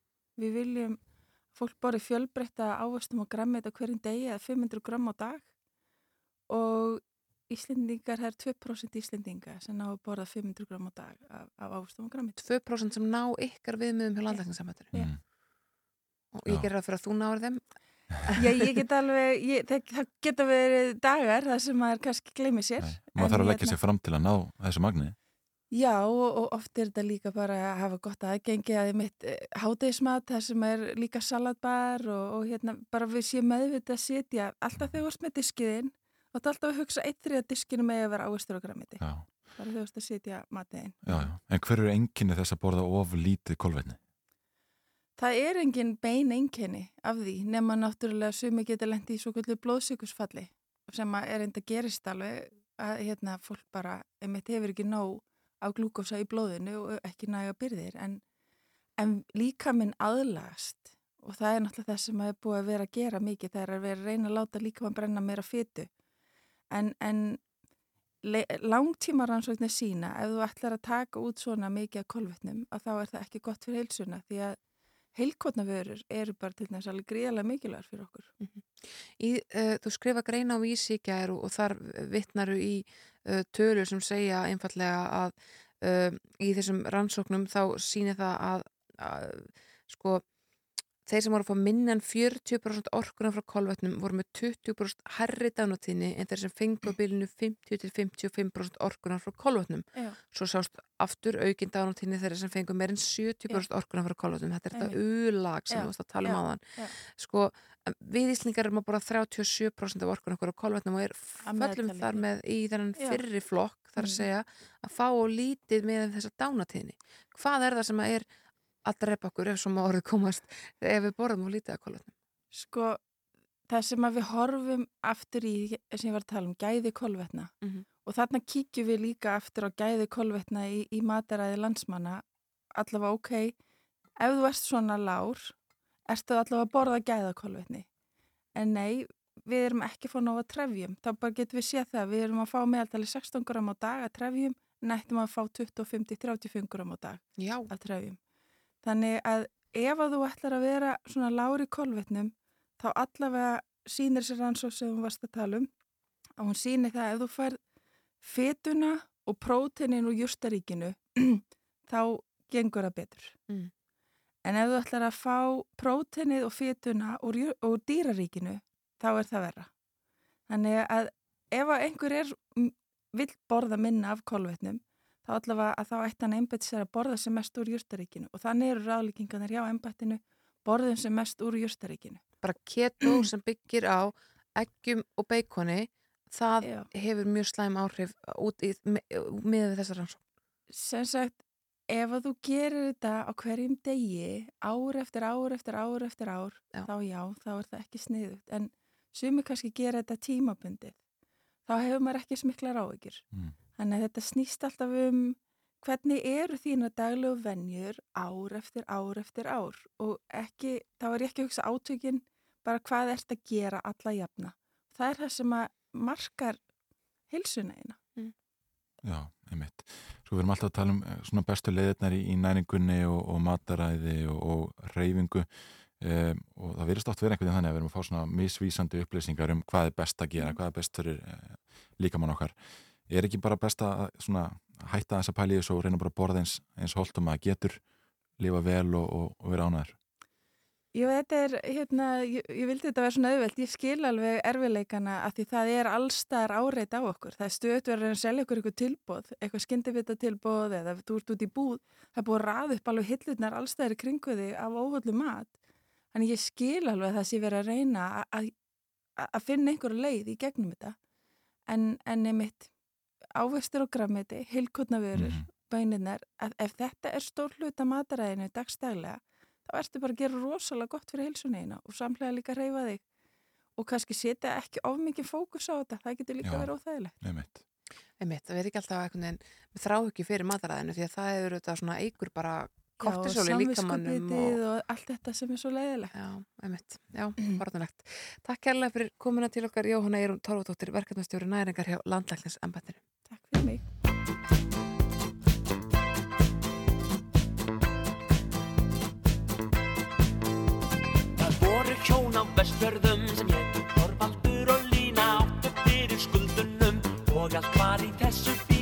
Við viljum að fólk borði fjölbreytta ávöxtum og grammit á hverjum degi eða 500 gram á dag og Íslendingar, það er 2% Íslendinga sem ná að borða 500 gram á dag af, af ávöxtum og grammit. 2% sem ná ykkar viðmiðum hjá landlækningssamhættinu? Já. Og ég gerir það fyrir að þú náður þeim? Já, ég get alveg, ég, það, það geta verið dagar þar sem maður kannski gleymi sér. Maður En þarf að leggja hérna- sér fram til að ná þessu magni. Já, og, og oft er þetta líka bara að hafa gott aðgengi að mitt hátegismat, það sem er líka salatbar og, og hérna bara við séum meðvitað að setja alltaf þegar þú ert með diskiðinn þá er alltaf að hugsa eitt þriða diskinu með að vera ávistur og græmiti. Já. Bara þú veist að sitja matið einn. Já, já. En hver eru enginni þess að borða of lítið kolvetni? Það er engin bein einkenni af því nema náttúrulega sumi geta lendi í svo kvöldu blóðsíkusfalli sem að er enda gerist alveg að hérna fólk bara, einmitt hefur ekki nóg á glúkosa í blóðinu og ekki næga byrðir en, en líka minn aðlagast og það er náttúrulega það sem er búið að vera að gera mikið það er að vera að reyna að láta líka mann brenna meira fytu en, en langtíma rannsóknir sína ef þú ætlar að taka út svona mikið af kolvetnum að þá er það ekki gott fyrir heilsuna því að heilkotnavörur eru bara til þess að gríðarlega mikilvægur fyrir okkur. Mm -hmm. í, uh, þú skrifa greina á vísíkjær og, þar vittnaru í tölur sem segja einfallega að uh, í þessum rannsóknum þá sýnir það að, að sko þeir sem voru að fá minna en 40% orkunar frá kolvetnum voru með 20% herri dánatíðni en þeir sem fengu á bylunu 50-55% orkunar frá kolvetnum. Já. Svo sást aftur aukinn dánatíðni þeir sem fengu meirinn 70% orkunar frá kolvetnum. Þetta er þetta ulag sem þú varst að tala um áðan. Já. Sko, við Íslingar erum að bora 37% af orkunar okkur á kolvetnum og er föllum þar með í þennan fyrri flokk þar að Mhm. segja að fá og lítið með þessa dánatíðni. Hvað er það sem að er að drepa okkur ef svo má orðið komast ef við borðum og lítið að kolvetnum? Sko, það sem að við horfum aftur í, sem ég var að tala um, gæði kolvetna Mhm. og þarna kíkjum við líka aftur á gæði kolvetna í, í mataræði landsmanna allavega ok, ef þú ert svona lár, ertu allavega að borða gæða kolvetni en nei, við erum ekki fá nóga trefjum, þá bara getum við séð það við erum að fá meðaltali 16 gram á dag að trefjum, en ættum að fá 25-35 gram á dag Já. að trefjum Þannig að ef að þú ætlar að vera svona lári kolvetnum þá allavega sýnir sér rannsók sem þú varst að tala um og hún sýnir það að ef þú fær fetuna og próteinin úr justaríkinu þá gengur það betur. Mm. En ef þú ætlar að fá próteinið og fetuna úr, ju- úr dýraríkinu þá er það verra. Þannig að ef að einhver er, vill borða minna af kolvetnum þá allavega að þá ætti hann einbætti sér að borða sem mest úr jústaríkinu og þannig eru ráðlíkingarnir hjá einbættinu borðum sem mest úr jústaríkinu. Bara keto sem byggir á eggjum og beikoni það hefur mjög slæm áhrif út í með þessar rannsók. Sem sagt, ef að þú gerir þetta á hverjum degi, ár eftir ár eftir ár eftir ár, Já. þá já, þá er það ekki sniðugt. En sumi kannski gera þetta tímabundið. Þá hefur maður ekki smiklar áhyggjur. Mm. Þannig að þetta snýst alltaf um hvernig eru þína daglegu venjur ár eftir ár eftir ár og ekki, þá er ég ekki að hugsa átökin bara hvað ert að gera alla jafna. Það er það sem að markar heilsuna eina. Já, einmitt. Svo við erum alltaf að tala um eh, svona bestu leiðirnar í, í næringunni og, og mataræði og, og reyfingu um, og það verðist oft verið einhvern veginn þannig að við erum að fá svona misvísandi upplýsingar um hvað er best að gera, hvað er best fyrir uh, líkamann okkar. Er ekki bara best að svona, hætta þess að pæli þessu og reyna bara að borða eins, eins holtum að getur lifa vel og, og, og vera ánæður? Jú, þetta er, hérna, ég, ég vildi þetta vera svona auðvelt, ég skil alveg erfileikana að því það er allstaðar áreitt á okkur. Það er stöðverður að selja ykkur eitthvað tilbóð, eitthvað skyndibita tilbóð eða þú ert út í búð, það er búið að raða upp alveg hillurnar allstaðar í kringu þig af óvöldu mat. Þannig ég skil alveg að það sé verið að reyna að- að að finna einhverju leið í gegnum þetta. En, en einmitt ávextur og grammiti, heilkotnavörur, mm bæninnar, að ef þetta er stór hluta mataræðinu dagstælega, þá ertu bara að gera rosalega gott fyrir heilsunina og samlega líka reyfa þig og kannski setja ekki of mikið fókus á þetta, það getur líka Já. verið óþægilegt. Einmitt. Einmitt, það verður ekki alltaf veginn með þrá ekki fyrir mataræðinu því að það er auðvitað svona eigur bara Og í líkamannum samviskubitið og allt þetta sem er svo leiðilegt. Já, einmitt, já, varnulegt. Takk kærlega fyrir komuna til okkar Jóhanna Eirun Torfadóttir, verkefnastjóri næringar hjá Landlæknis embættinu. Takk fyrir mig. Það voru hjón á vestfjörðum sem hétu Þorvaldur og Lína áttu fyrir skuldunum og allt var í þessu fína.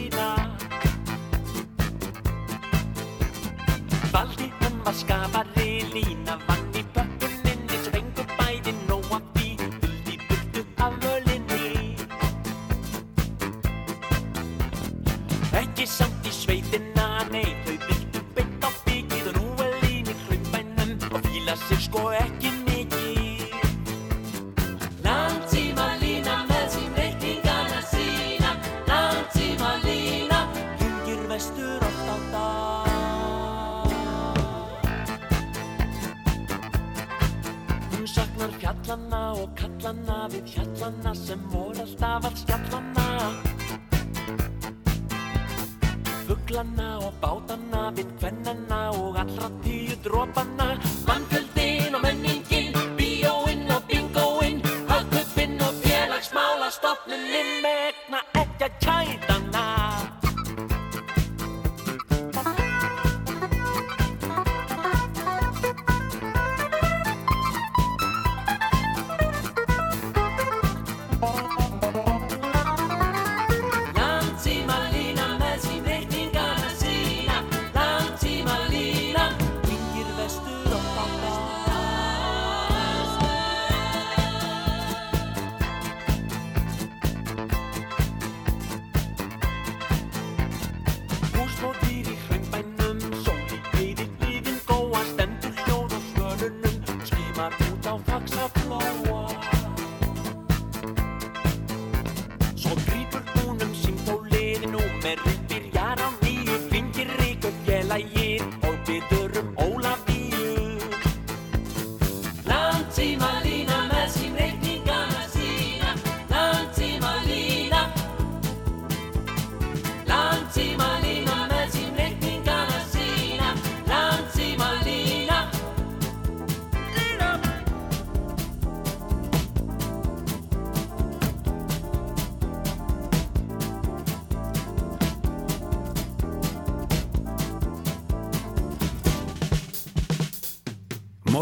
Valdi hann var skapari, Lína vann kallana og kallana við hjallana sem voru alltaf að skjallana Fuglana og bátana við kvennana og allra tíu drópana Mann til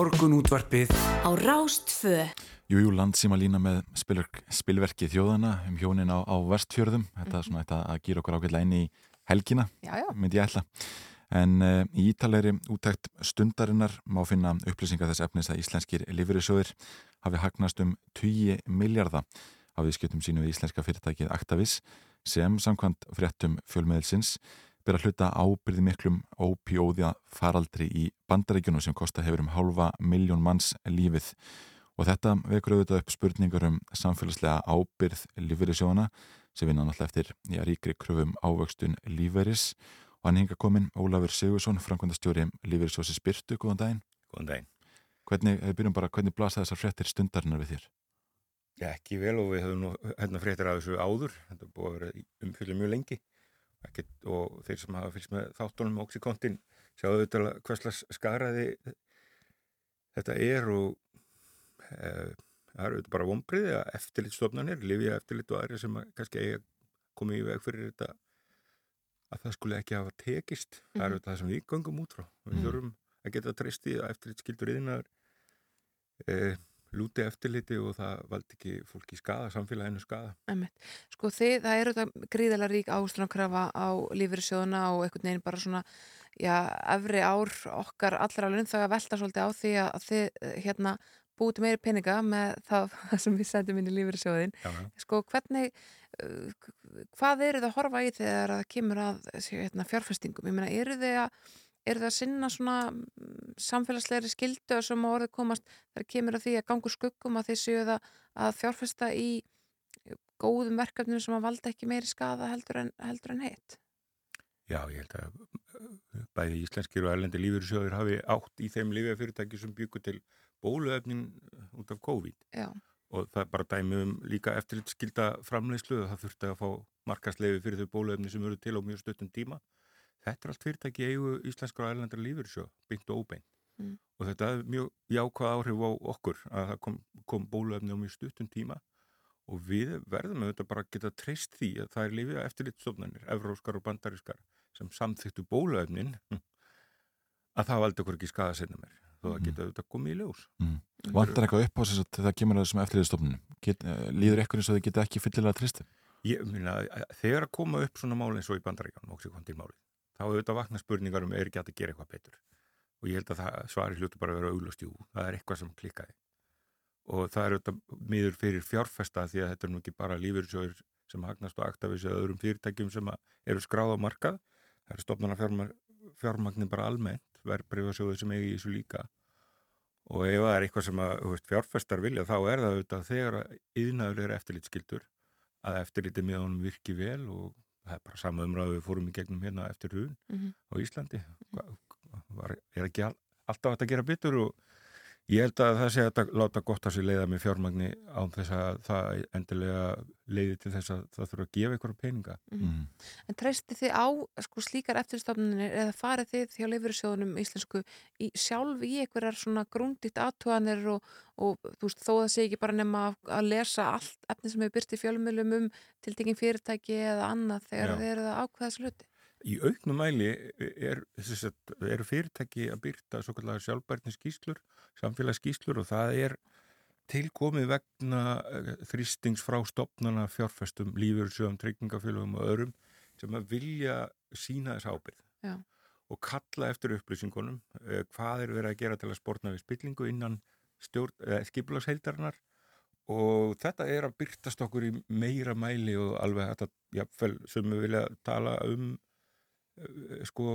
Morgun útvarpið Á Rástfö. Jújú, landsíma lína með spilverk, spilverki þjóðana um hjónin á, á vestfjörðum. Þetta er svona þetta að gýra okkur ágætlega inn í helgina, Já, já. myndi ég ætla. En uh, í ítalegri útækt stundarinnar má finna upplýsingar þess efnis að íslenskir lifurisjóðir hafi hagnast um 20 miljardar af viðskiptum sínu við íslenska fyrirtækið Actavis sem samkvæmt fréttum fjölmiðilsins byrja að hluta ábyrði miklum ópíóðja faraldri í bandaríkjunum sem kosta hefur um hálfa miljón manns lífið og þetta vekur auðvitað upp spurningar um samfélagslega ábyrð lífverðisjóna sem vinna náttúrulega eftir í að ríkri kröfum ávöxtun lífverðis og hann hinga komin Ólafur Sigursson, framkvæmdastjóri lífverðisjósi Spyrtu, góðan daginn. Góðan daginn. Hvernig, við byrjum bara, hvernig blasa þessar fréttir stundarinnar við þér? Já, ekki vel og við höfum nú hérna fréttir af þessu áður, þetta búið að vera umfylgja mjög lengi Ekkert, og þeir sem hafa fylgst með þáttunum Oxycontin sjáðu þetta hverslas skaraði þetta er og e, það eru þetta bara vombriði að eftirlitstofnanir, lifja eftirlit og aðri sem að kannski eiga komið í veg fyrir þetta að það skulle ekki hafa tekist það eru Mhm. þetta sem við göngum út frá við Mhm. þurfum að geta treysti að eftirlitskildur yðinnar e, lúti eftirliti og það valdi ekki fólki skada, samfélaginu skada Einmitt. Sko þið, það eru þetta gríðalega rík ástranakrafa á lífyrirsjóðuna og einhvern veginn bara svona, já, efri ár okkar allra laun það að velta svolítið á því að þið hérna búið meiri peninga með það sem við sendum inn í lífyrirsjóðin. Sko hvernig, uh, hvað eru þið að horfa í þegar það kemur að hérna, fjárfestingum? Ég meina, eru þið að eru það að sinna svona mm, samfélagslegri skildu sem á orðið komast? Þegar kemur að því að gangu skuggum að þið séu það að fjárfesta í góðum verkefnum sem að valda ekki meiri skada heldur en, heldur en heitt Já, ég held að uh, bæði íslenskir og erlendi lífyrirsjóðir hafi átt í þeim lífjafyrirtæki sem byggur til bóluefnin út af COVID. Já. og það er bara dæmi um líka eftirlitskilda framleiðslu og það þurfti að fá markasleifi fyrir þau bóluefni sem eru til á mjög stöttum tíma Þetta er allt fyrirtæki eigu íslenskar og erlendar lífyrirsjóð, beint og óbeint Mm. og þetta er mjög jákvæð áhrif á okkur að það kom, kom bóluefni á mjög stuttum tíma og við verðum auðvitað bara að geta treyst því að það er lifið eftirlitstofnanir, evróskar og bandarískar sem samþyktu bóluefnin að það valdi okkur ekki skada sinna mér þó það geta auðvitað komið í ljós Mm. Vantar eitthvað upp á þess að það kemur að þessum eftirliðstofnunum? Get, eh, líður eitthvað eins og þið geta ekki fyllilega tristi? Ég meina, að þegar að koma upp svona máli eins og í bandaríkanum, oxykontinmáli, þá auðvitað vakna spurningar um er ekki að gera eitthvað betur. Og ég held að það svari hlutu bara að vera auglust, jú, það er eitthvað sem klikkaði. Og það er auðvitað miður fyrir fjárfesta því að þetta er nú ekki bara lífyrirsjóður sem hagnast og aktafis eða öðrum fyrirtækjum sem eru skráð á markað. Það eru fjármagn, fjármagnin bara almennt, verbreyfasjóður sem eigi í þessu líka. Og ef það er eitthvað sem að veist, fjárfestar vilja, þá er það auðvitað þegar að yðnaður er eftirlitskildur að eftirlitið með honum virki vel og það er bara sama umræðu við fórum í gegnum hérna eftir hugun Mhm. á Íslandi. Hva, var, er ekki all, alltaf að gera betur og Ég held að það sé að það láta gott að sér leiða með fjármagni án þess að það endilega leiði til þess að það þurfa að gefa einhverja peninga. Mhm. En treysti þið á sko, slíkar eftirstofnunir eða farið þið hjá Leifurissjóðunum íslensku í, sjálf í einhverjar svona grúndýtt aðtúanir og, og þú veist, þó það sé ekki bara nema að, að lesa allt efni sem hefur byrst í fjölmjölum um tiltekin fyrirtæki eða annað þegar Já. þið eruð að ákveða þessu hluti. Í auknum mæli er, að, eru fyrirtæki að byrta svo kallar sjálfbærni skýslur, samfélagsskýslur og það er tilkomið vegna eh, þrýstings frá stopnana fjárfestum, lífyrsjöfum, tryggingafélagum og öðrum sem að vilja sína þess ábyrð Já. og kalla eftir upplýsingunum eh, hvað er verið að gera til að sportna við spillingu innan skipulagsheildarinnar og þetta er að byrtast okkur í meira mæli og alveg þetta, jafnvel, sem við vilja tala um sko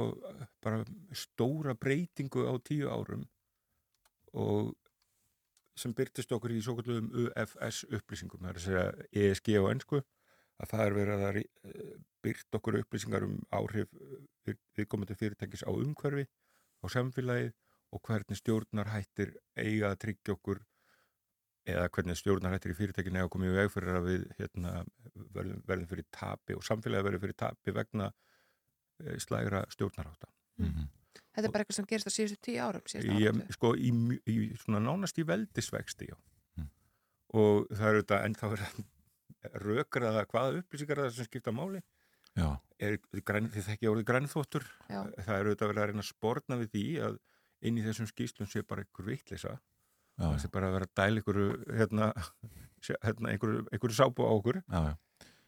bara stóra breytingu á tíu árum og sem byrtist okkur í svo kallum UFS upplýsingum, það er að segja ESG á ennsku, að það er verið að eh, byrta okkur upplýsingar um áhrif við- viðkomandi fyrirtækis á umhverfi, á samfélagið og hvernig stjórnarhættir eiga að tryggja okkur eða hvernig stjórnarhættir í fyrirtækinu eiga að koma í veg fyrir að við hérna, verðum, verðum fyrir tapi og samfélagið verðum fyrir tapi vegna eh, slægra stjórnarhátta. Þetta er bara eitthvað sem gerist á síðustu tíu árum. áratugi. sko, í, í svona nánast í veldisvexti, já. Og það er þetta ennþá rökraða hvaða upplýsingar er það sem skipta máli. Já. Er, græn, þið þekki orðið grænþóttur. Já. Það er auðvitað verið að reyna að sporna við því að inn í þessum skýslum sé bara einhver vittlisa. Já. Það sé bara að vera að dæla einhverju, hérna, hérna einhverju, einhverju sápu á okkur. Já, já.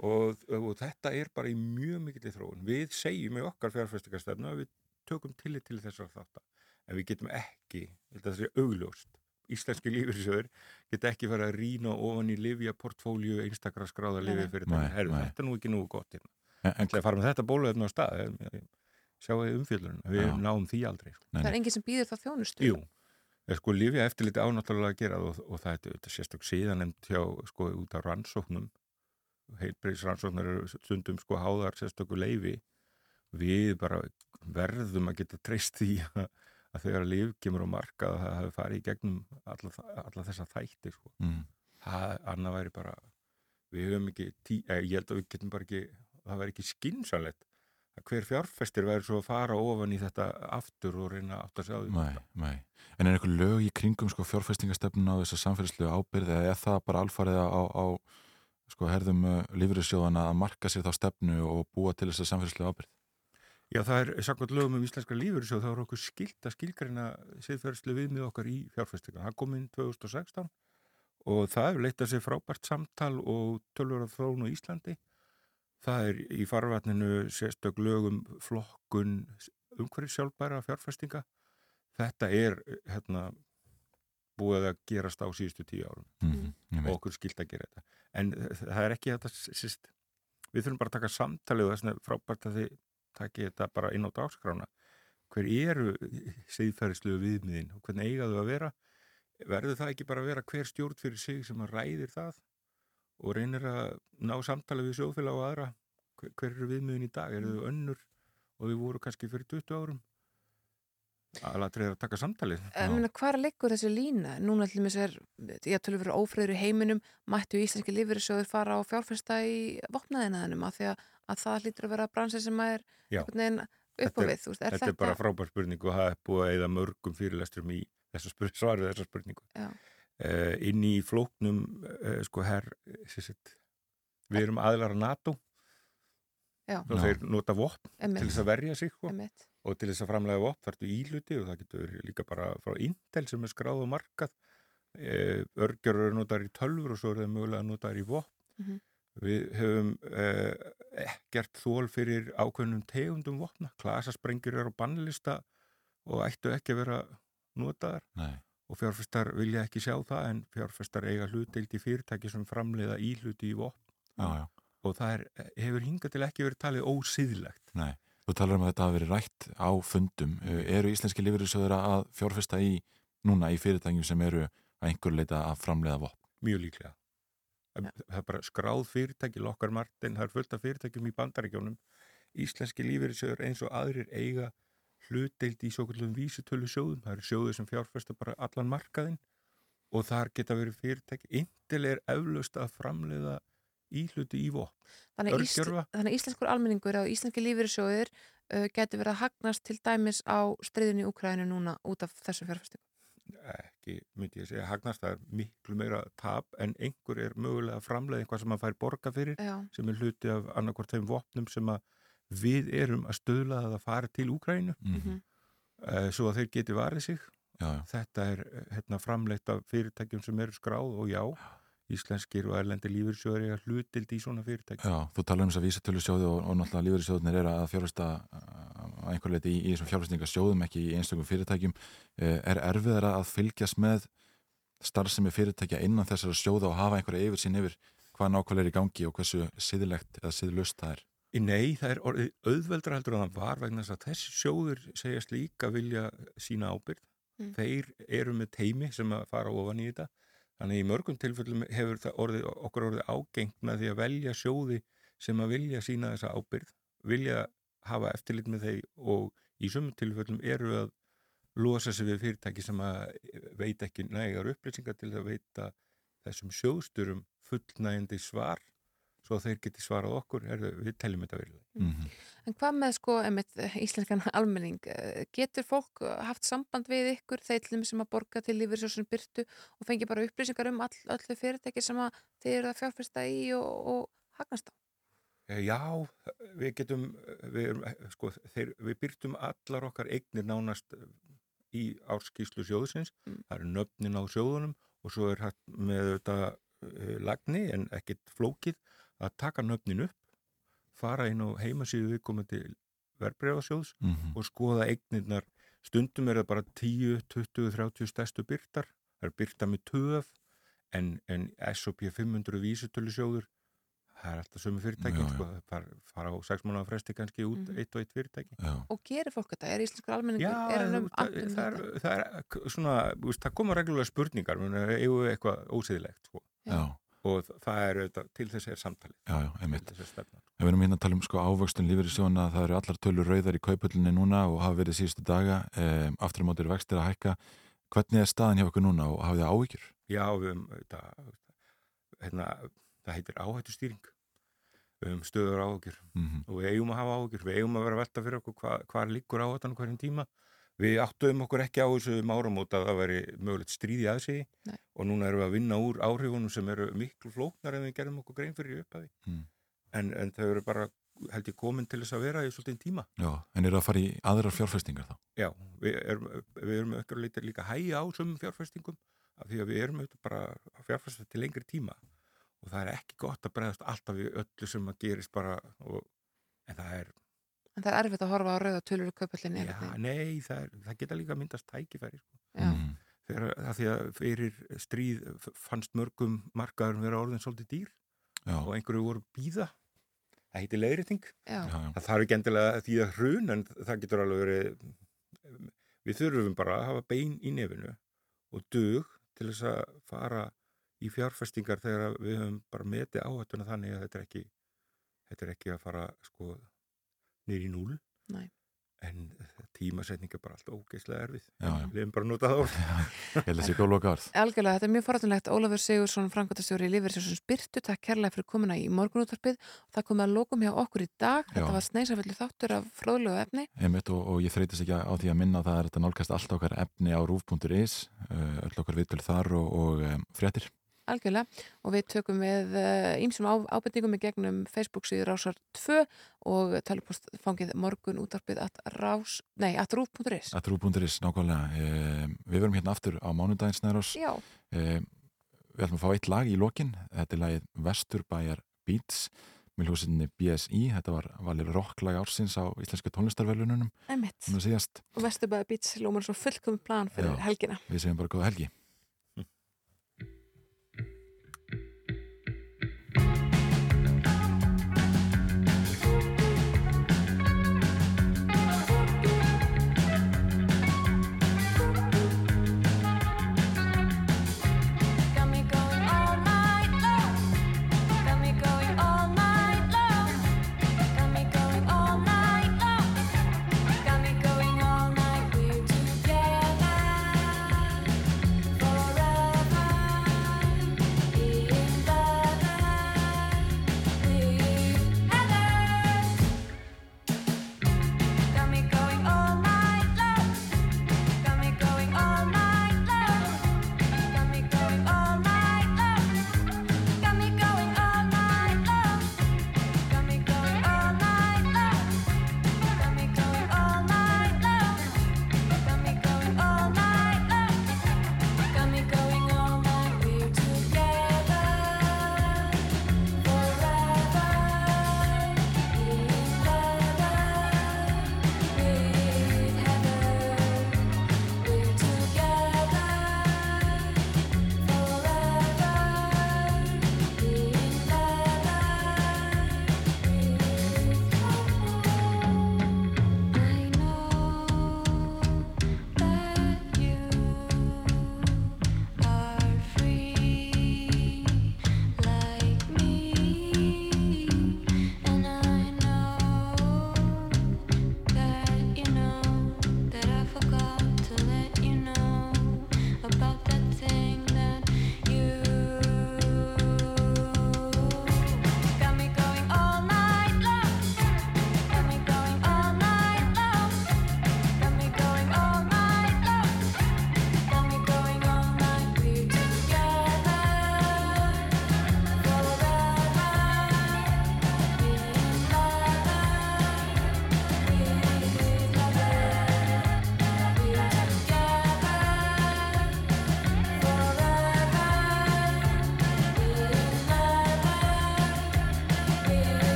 Og, og þetta er bara í mjög mikill þróun. Við segjum í okkar fjárfæstingarstefnu að við tökum tillit til þessar þáttar. En við getum ekki, það sé augljóst, íslenski lífyrsjöður geta ekki fara að rýna ofan í livja portfólju einstakra skráða livja nei. fyrir þetta. Herru, nei. þetta er nú ekki nú gott hérna. En, en fara með þetta bóluefn á stað, sjáu þið umfjöldurinn, við náum því aldrei. Sko. Það er enginn sem býður það þjónustu. Jú, er sko lifja eftirliti ánáttúrulega að gera og, og það er þetta sérstök síðan nefnt hjá sko út af rannsóknum heilbreyðs rannsóknar eru stundum sko háðar sérstöku leifi við bara verðum að geta treyst því að, að þegar lif kemur á marka að það hefur farið í gegnum alla, alla þessa þætti sko. Mm. það annað væri bara við höfum ekki, tí, eh, ég held að við getum bara ekki það væri ekki skinsalett hver fjárfestir væri svo að fara ofan í þetta aftur og reyna átt að sjá því Nei, nei. En er eitthvað lög í kringum sko, fjárfestingastefnuna og þess að samfélagslegu ábyrði eða er það bara alfarið á, á sko, herðum uh, lífriðsjóðana að marka sér þá stefnu og búa til þess að samfélagslegu ábyrð? Já, það er samkvæmt lögum um íslenska lífyrirsjóð, þá er okkur skilt að skilgreina siðferðslu viðmið okkar í fjárfestinga. Það kom inn 2016 og það hefur leitt að sér frábært samtal og tölvur af þróun á Íslandi. Það er í farvatninu sérstök lögum flokkun umhverjir sjálfbæra fjárfestinga. Þetta er hérna, búið að gerast á síðustu tíu árum Mhm, ég veit. og okkur skilt að gera þetta. En það er ekki þetta, sýst, við þurfum bara að taka samtalið og þess er frábært að þið taki þetta bara inn á dagskrána. Hver eru siðferðislu viðmiðin og hvernig eiga þau að vera? Verður það ekki bara að vera hver stjórn fyrir sig sem að ræðir það og reynir að ná samtalið við sjóðfélag og aðra? Hver, hver eru viðmiðin í dag? Eru þau önnur og þau voru kannski fyrir 20 árum? Aðlatrið að taka samtalið. Ég meina, hvar liggur þessi lína? Núna til þess er, ég tölur verið ófröður í heiminum, mættu íslenski lífyrirsjóður fara á fjárfesta í vopnaðinaðinum af því að, að það hlýtur að vera bransi sem er upp á Þetta við. Þú veist, er þetta, er bara frábær spurning og það er búið að eða mörgum fyrirlesturum í þessa spurning, svarið þessa spurningu. Já. Uh, inn í flóknum, uh, sko, herr, við erum aðlar að NATO Já. og þeir nota vopn til þess að verja sig, sko, Einmitt. Og til þess að framlega vopn þarftu íluti og það getur líka bara frá Intel sem er skráð og markað, uh, örgjör eru notaðar í tölfur og svo eru þeir mögulega notaðar í vopn. Mhm. Við höfum uh, ekkert þól fyrir ákveðnum tegundum vopna. Klasasprengjur eru á bannlista og ættu ekki að vera notaðar. Nei. Og fjárfestar vilja ekki sjá það en fjárfestar eiga hlutdeild í fyrirtæki sem framleiða íhluti í vopn. Já, já. Og það er, hefur hingað til ekki verið talið ósýðlegt. Nei. Þú talar um að þetta hafi verið rætt á fundum. Uh, Eru íslenski lífriðsjóður að fjárfesta í núna í fyrirtækjum sem eru að einhver leita að framleiða vopn? Mjög líklega. Það það er bara skráð fyrirtæki, Lokkar Martin, það er fullt af fyrirtækjum í bandaríkjónum. Íslenski lífeyrisjóður eins og aðrir eiga hlutdeild í svo kallum vísutölu sjóðum. Það eru sjóður sem fjárfesta bara allan markaðinn og þar geta verið fyrirtæki. Intil er eflaust að framleiða íhluti í vopn. Þannig, ísl, þannig íslenskur almenningur og íslenski lífyrirsjóðir uh, getur verið að hagnast til dæmis á stríðinu í Úkræðinu núna út af þessu fjárfestingu. ekki, myndi ég segja, hagnast það er miklu meira tap en einhver er mögulega að framleiða eitthvað sem að fær borga fyrir Já. sem er hluti af annarkvort þeim vopnum sem að við erum að stöðla að það fari til Úkrænu Mhm. uh, svo að þeir geti varið sig Já, já. þetta er eh, hérna, framleitt af fyrirtækjum sem eru skráð og já, íslenskir og erlendi lífyrsjóður er hlutild í svona fyrirtækjum Já, þú talar um þess að vísatölu sjóði og, og náttúrulega lífeyrissjóðunir er að fjárfesta að einhver leiti í, í þessum fjárfestingasjóðum ekki í einstökum fyrirtækjum Eh, er erfiðar að fylgjast með starfsemi fyrirtækja innan þessara sjóða og hafa einhverja yfir sín yfir hvað nákvæmlega er í gangi og hversu siðilegt eða siðlust það er Nei, það er orðið auðveldra heldur en það var vegna þess að þessi sjóður segjast líka vilja sína ábyrgð. Mm. Þeir eru með teimi sem að fara ofan í þetta. Þannig í mörgum tilfellum hefur orðið, okkur orðið ágengt með því að velja sjóði sem að vilja sína þessa ábyrgð, vilja hafa eftirlit með þeir og í sömum tilfellum eru að losa sig við fyrirtæki sem að veit ekki nægar upplýsingar til að veita þessum sjóðsturum fullnægjandi svar svo þeir geti svarað okkur, er, við teljum þetta verið. Mhm. En hvað með sko, einmitt, íslenskan almenning, eh, getur fólk haft samband við ykkur, þeir sem að borga til lífyrirsjóðsum byrtu og fengi bara upplýsingar um all, öllu fyrirtæki sem að þeir eru að fjárfesta í og, og hagnast á? Eh, Já, við getum, við, sko, þeir, við byrtum allar okkar eignir nánast eh, í árskíslu sjóðsins, það eru nöfnin á sjóðunum og svo er hægt með þetta lagni en ekkit flókið að taka nöfnin upp, fara inn á heimasíðu viðkomandi verbreyfasjóðs Mhm. og skoða eignirnar. Stundum er það bara 10, 20, 30 stærstu byrtar, það er byrta með töf en, en S&P 500 vísutölu sjóður, það er alltaf sömu fyrirtækin, sko, það fara, á sex mánuða fresti kannski út Mhm. eitt og eitt fyrirtæki. Já. Og gerir fólk þetta? Er íslenskur almenningur? Já, er um það, annt um það, er, það er svona, það koma reglulega spurningar, við eitthvað ósýðilegt, sko. Já. Og það er auðvitað, til þess er samtalið. Já, já, einmitt. Ef við erum hérna að tala um sko ávöxtun lífeyrissjóðuna, það eru allar tölur rauðar í kaupöllunni núna og hafa verið síðustu daga, um, aftur á móti eru vextir að hækka. Hvernig er staðan hjá okkur núna og hafið þið áhyggjur? Já, við höfum, þetta, hérna, það heitir áhættustýring. Við höfum stöður áhugjur Mhm. og við eigum að hafa áhugjur. Við eigum að vera velta fyrir okkur hva, hvar líkur áhættan hverjum tíma. Við áttuðum okkur ekki á þessu um áramót að það veri mögulegt stríði að sig Nei. og núna erum við að vinna úr áhrifunum sem eru miklu flóknar en við gerðum okkur grein fyrir upphafi. Mm. En, en þau eru bara, held ég, komin til þess að vera í svolítið tíma. Já, en eru að fara í aðrar fjárfestingar þá? Já, við erum, við erum ökkar lítið líka hægja á sömum fjárfestingum af því að við erum auðvitað bara að fjárfesta til lengri tíma og það er ekki gott að bregðast alltaf við öllu sem að gerist bara og, en það er, En það er erfitt að horfa á rauða tölur í kaupallinni. já, nei, það, er, það geta líka myndast tækifæri sko. Já. Mhm. Þegar, að því að fyrir stríð fannst mörgum markaðurum vera orðin svolítið dýr Já. og einhverju voru býða það heiti leiðrétting Já. Það þarf ekki endilega því að hrun en það getur alveg verið við þurfum bara að hafa bein í nefinu og dug til þess að fara í fjárfestingar þegar við höfum bara metið áhættuna þannig að þetta er ekki þetta er ekki að fara sko nýr í núl Nei. en tímasetning er bara alltaf ógeðslega erfið Já, já. við höfum bara notað orð. Algjörlega, þetta er mjög forrættunlegt. Ólafur Sigursson, frangotastjóri í Lífeyrisjóðsins Byrtu, takk kærlega fyrir komuna í morgunúttarpið. Það komið að lokum hjá okkur í dag. Já. Þetta var sneisaföllu þáttur af fróðlegu efni. Einmitt og, og ég þreytist ekki á því að minna að það er þetta nálgast allt okkar efni á rúf.is, uh, öll okkar viðtölu þar og, og um, fréttir. Algjörlega. Og við tökum við ímsum á, ábendingum í gegnum Facebook síður rásar 2 og talupostfangið morgunúttarpið at rás, nei, at rúf.is. At rúf.is, nákvæmlega. Um, við verum hérna aftur á mánudaginn snærós. Já. Um, við ætlum að fá eitt lag í lokin. Þetta er lagið Vesturbæjar Beats með hljósinni BSI. Þetta var valið rocklag ársins á Íslenska síðast. Og Vesturbæða Beats lómar svo fullkomum plan fyrir Já. helgina. Við segjum bara góða helgi.